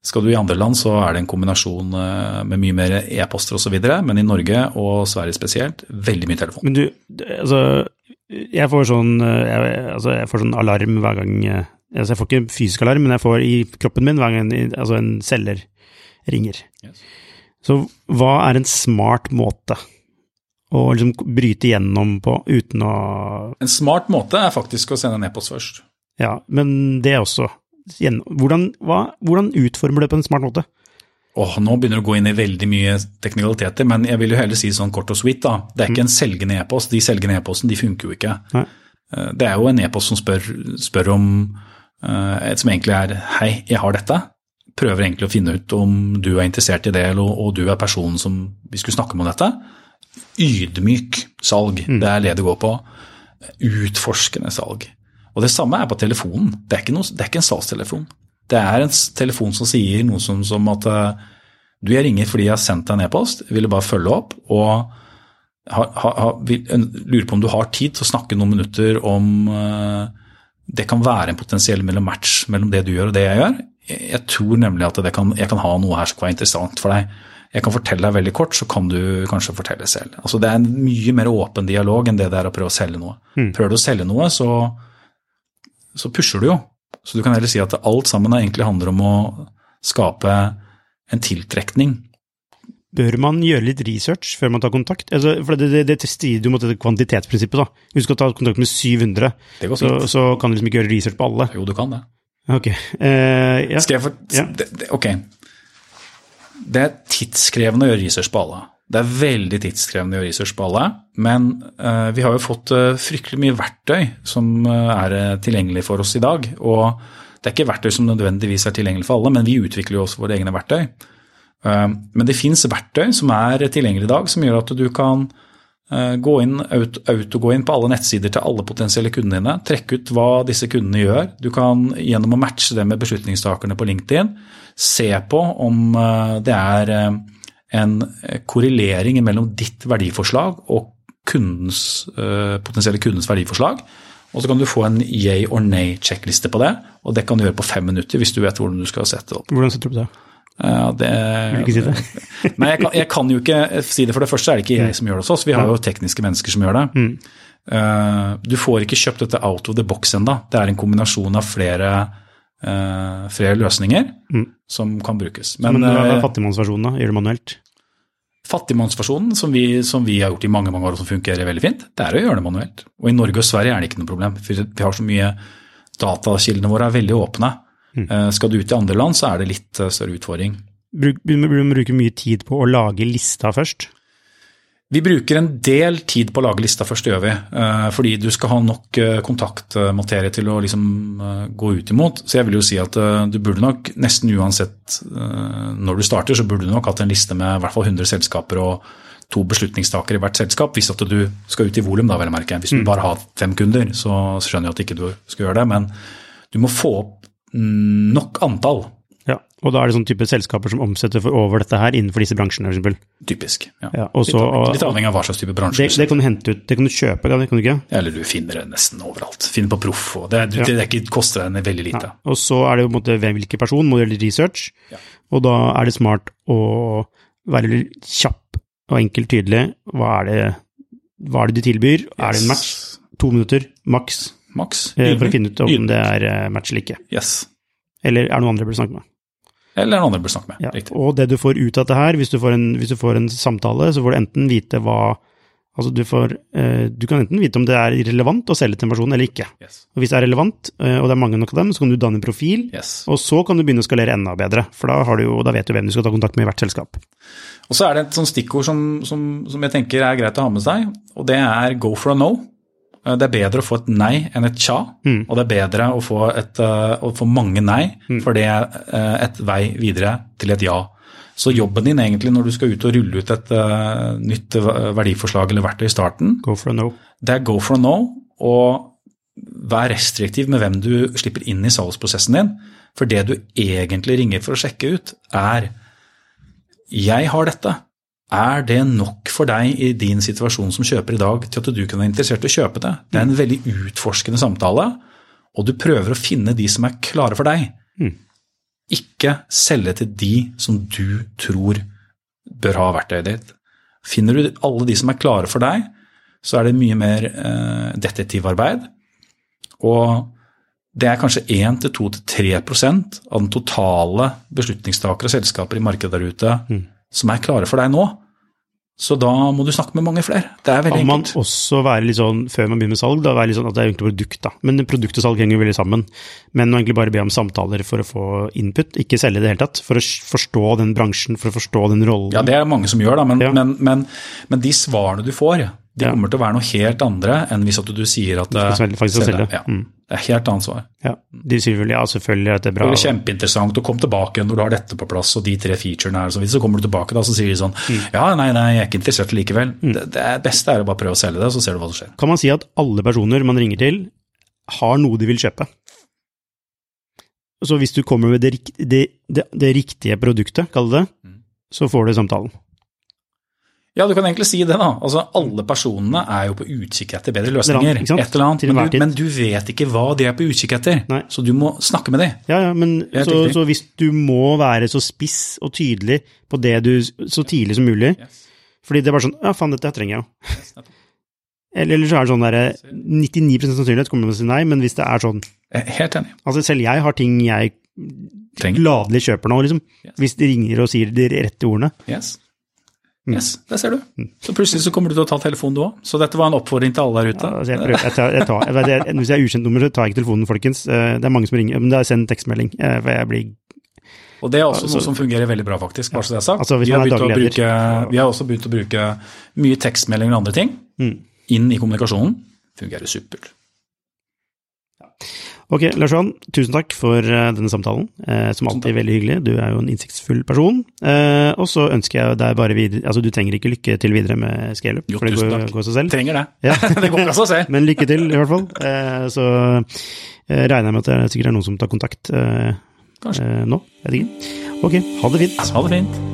Skal du i andre land, så er det en kombinasjon eh, med mye mer e-poster osv., men i Norge og Sverige spesielt, veldig mye telefon. Men du, altså Jeg får sånn, jeg, altså, jeg får sånn alarm hver gang eh, altså, Jeg får ikke fysisk alarm, men jeg får i kroppen min hver gang altså, en selger ringer. Yes. Så hva er en smart måte å liksom bryte gjennom på uten å En smart måte er faktisk å sende en e-post først. Ja, men det også. Hvordan, hva, hvordan utformer du det på en smart måte? Åh, nå begynner det å gå inn i veldig mye teknikaliteter, men jeg vil jo heller si sånn kort og sweet. da. Det er ikke en selgende e-post. De selgende e-postene de funker jo ikke. Nei. Eh, Det er jo en e-post som spør, spør om et som egentlig er hei, jeg har dette. Prøver egentlig å finne ut om du er interessert i det, eller, og du er personen som vi skulle snakke med om dette. Ydmyk salg, det er det det går på. Utforskende salg. Og det samme er på telefonen. Det er ikke, noe, det er ikke en salgstelefon. Det er en telefon som sier noe som, som at eh, du, jeg ringer fordi jeg har sendt deg en e-post, ville bare følge opp og ha, ha, ha, vil, lurer på om du har tid til å snakke noen minutter om uh, Det kan være en potensiell mellom match mellom det du gjør og det jeg gjør. Jeg, jeg tror nemlig at det kan, jeg kan ha noe her som kan være interessant for deg. Jeg kan fortelle deg veldig kort, så kan du kanskje fortelle selv. Altså Det er en mye mer åpen dialog enn det det er å prøve å selge noe. Prøver du å selge noe, så, så pusher du jo. Så du kan heller si at alt sammen egentlig handler om å skape en tiltrekning. Bør man gjøre litt research før man tar kontakt? Altså, for det, det, det strider jo mot dette kvantitetsprinsippet. da. Hvis du skal ta kontakt med 700, Det går så, så kan du liksom ikke gjøre research på alle. Jo, du kan det. Ok. Uh, ja. Skal jeg for, Ja. det, det, ok. Det er tidskrevende å gjøre research på alle. Det er veldig tidskrevende å gjøre research på alle, men eh, vi har jo fått eh, fryktelig mye verktøy som eh, er tilgjengelig for oss i dag. Og det er ikke verktøy som nødvendigvis er tilgjengelig for alle, men vi utvikler jo også våre egne verktøy. Men det fins verktøy som er tilgjengelig i dag, som gjør at du kan gå inn, auto, auto inn på alle nettsider til alle potensielle kundene dine, trekke ut hva disse kundene gjør. Du kan gjennom å matche det med beslutningstakerne på LinkedIn, se på om det er en korrelering mellom ditt verdiforslag og kundens, eh, potensielle kundens verdiforslag. Og så kan du få en yay or nay-sjekkliste på det, og det kan du gjøre på fem minutter hvis du vet hvordan du skal sette det opp. Hvordan setter du opp det? Ja, det, Vil du ikke si det? (laughs) Nei, jeg kan, jeg kan jo ikke si det. For det første er det ikke jeg som gjør det hos oss, vi har jo tekniske mennesker som gjør det. Eh, du får ikke kjøpt dette out of the box ennå. Det er en kombinasjon av flere, eh, flere løsninger som kan brukes. Men, Men, hva eh, er fattigmannsversjonen, da? Gjør det manuelt? fattigmannsversjonen, som vi, som vi har gjort i mange mange år og som fungerer veldig fint, det er å gjøre det manuelt. Og i Norge og Sverige er det ikke noe problem. for Vi har så mye Datakildene våre er veldig åpne. Eh, Skal du ut i andre land, så er det litt eh, større utfordring. Bruk, du bruker mye tid på å lage lista først? Vi bruker en del tid på å lage lista først, gjør vi. eh, Fordi du skal ha nok eh, kontaktmaterie til å liksom eh, gå ut imot. Så jeg vil jo si at du burde nok nesten uansett når du starter, så burde du nok hatt en liste med i hvert fall 100 selskaper og to beslutningstakere i hvert selskap. Hvis at du skal ut i volum, da vel å merke. Hvis du bare har fem kunder, så skjønner jeg at ikke du skal gjøre det. Men du må få opp mm, nok antall. Ja, og da er det sånn type selskaper som omsetter for over dette her innenfor disse bransjene, eksempel. Typisk. Ja. Ja, og så- litt, litt avhengig av hva slags type bransje Det, det kan du hente ut, det kan du kjøpe, du kan du ikke? Eller du finner det nesten overalt. Finner på Proff. og Det, Ja. det, er ikke, koster deg veldig lite. Og så er det jo på en måte hvem- hvilken person, må du gjøre research, Ja. og da er det smart å være kjapp og enkelt tydelig. Hva er det, hva er det de tilbyr? Er det en match? To minutter, maks, Maks. eh, for å finne ut om det er eh, match eller ikke. Yes. Eller er det noen andre du burde snakke med? Eller noen andre bør snakke med. Ja. Og det du får ut av det her, hvis du får en, hvis du får en samtale, så får du enten vite hva Altså du får eh, Du kan enten vite om det er relevant å selge til en person eller ikke. Yes. Og hvis det er relevant, eh, og det er mange nok av dem, så kan du danne en profil, Yes. og så kan du begynne å skalere enda bedre. For da, har du jo, da vet du hvem du skal ta kontakt med i hvert selskap. Og så er det et stikkord som, som, som jeg tenker er greit å ha med seg, og det er go for a no. Eh, Det er bedre å få et nei enn et tja, Mm. og det er bedre å få, et, eh, å få mange nei, for det er eh, et vei videre til et ja. Så jobben din egentlig når du skal ut og rulle ut et nytt verdiforslag eller verktøy i starten, Go for a no. det er go for a no, og vær restriktiv med hvem du slipper inn i salgsprosessen din. For det du egentlig ringer for å sjekke ut, er jeg har dette. Er det nok for deg i din situasjon som kjøper i dag til at du kan være interessert i å kjøpe det? Det er en veldig utforskende samtale, og du prøver å finne de som er klare for deg. Mm. Ikke selge til de som du tror bør ha verktøyet ditt. Finner du alle de som er klare for deg, så er det mye mer eh, detektivarbeid. Og det er kanskje 1-2-3 av den totale beslutningstakere og selskaper i markedet der ute som er klare for deg nå. Så da må du snakke med mange flere. Det er veldig enkelt. Kan man enkelt. også være litt sånn, før man begynner med salg, da være litt sånn at det er egentlig produkt, da. Men produkt og salg henger jo veldig sammen. Men å egentlig bare be om samtaler for å få input, ikke selge i det hele tatt. For å forstå den bransjen, for å forstå den rollen. Ja, det er mange som gjør, da, men, Ja. men, men, men de svarene du får, de Ja. kommer til å være noe helt andre enn hvis at du sier at skal selge- faktisk selge. Ja, Mm. Det er helt annet svar. Ja, de sier vel ja, selvfølgelig er dette bra. Det er kjempeinteressant, å komme tilbake når du har dette på plass og de tre featurene her, så hvis du kommer du tilbake da, så sier de sånn Mm. ja, nei, nei, jeg er ikke interessert likevel. Det, det beste er å bare prøve å selge det, så ser du hva som skjer. Kan man si at alle personer man ringer til, har noe de vil kjøpe? Så hvis du kommer med det, det, det, det riktige produktet, kall det det, Mm. så får du samtalen. Ja, du kan egentlig si det, da. Altså, alle personene er jo på utkikk etter bedre løsninger. Et eller annet, men du, men du vet ikke hva de er på utkikk etter. Nei. Så du må snakke med dem. Ja, ja, men så, så hvis du må være så spiss og tydelig på det du så tidlig som mulig, fordi det er bare sånn Ja, faen, dette trenger jeg jo. (laughs) Eller, eller så er det sånn derre 99% sannsynlighet kommer man til å si nei, men hvis det er sånn Jeg er Helt enig. Altså, selv jeg har ting jeg gladelig kjøper nå, liksom. Yes. Hvis de ringer og sier de rette ordene. Yes. Mm. Yes, der ser du. Så plutselig så kommer du til å ta telefonen du òg. Så dette var en oppfordring til alle der ute. Altså, jeg prøver, jeg tar, jeg tar, jeg, hvis jeg er ukjent nummer, så tar jeg ikke telefonen, folkens. Eh, Det er mange som ringer, men da send tekstmelding. eh, For jeg blir Og det er også Altså- noe som fungerer veldig bra, faktisk. bare så det er sagt. Altså, vi, har er bruke, vi har også begynt å bruke mye tekstmeldinger og andre ting Mm. inn i kommunikasjonen. Fungerer supert. Ok, Lars Johan, tusen takk for eh, denne samtalen. Eh, som alltid veldig hyggelig. Du er jo en innsiktsfull person. Eh, og så ønsker jeg deg bare videre Altså, du trenger ikke lykke til videre med scaleup, for det går, går seg selv. Trenger det. Ja. (laughs) det går ikke av seg selv. Men lykke til, i hvert fall. Eh, så eh, regner jeg med at det sikkert er noen som tar kontakt eh, nå. Vet ikke. Ok, ha det fint. Ha det fint.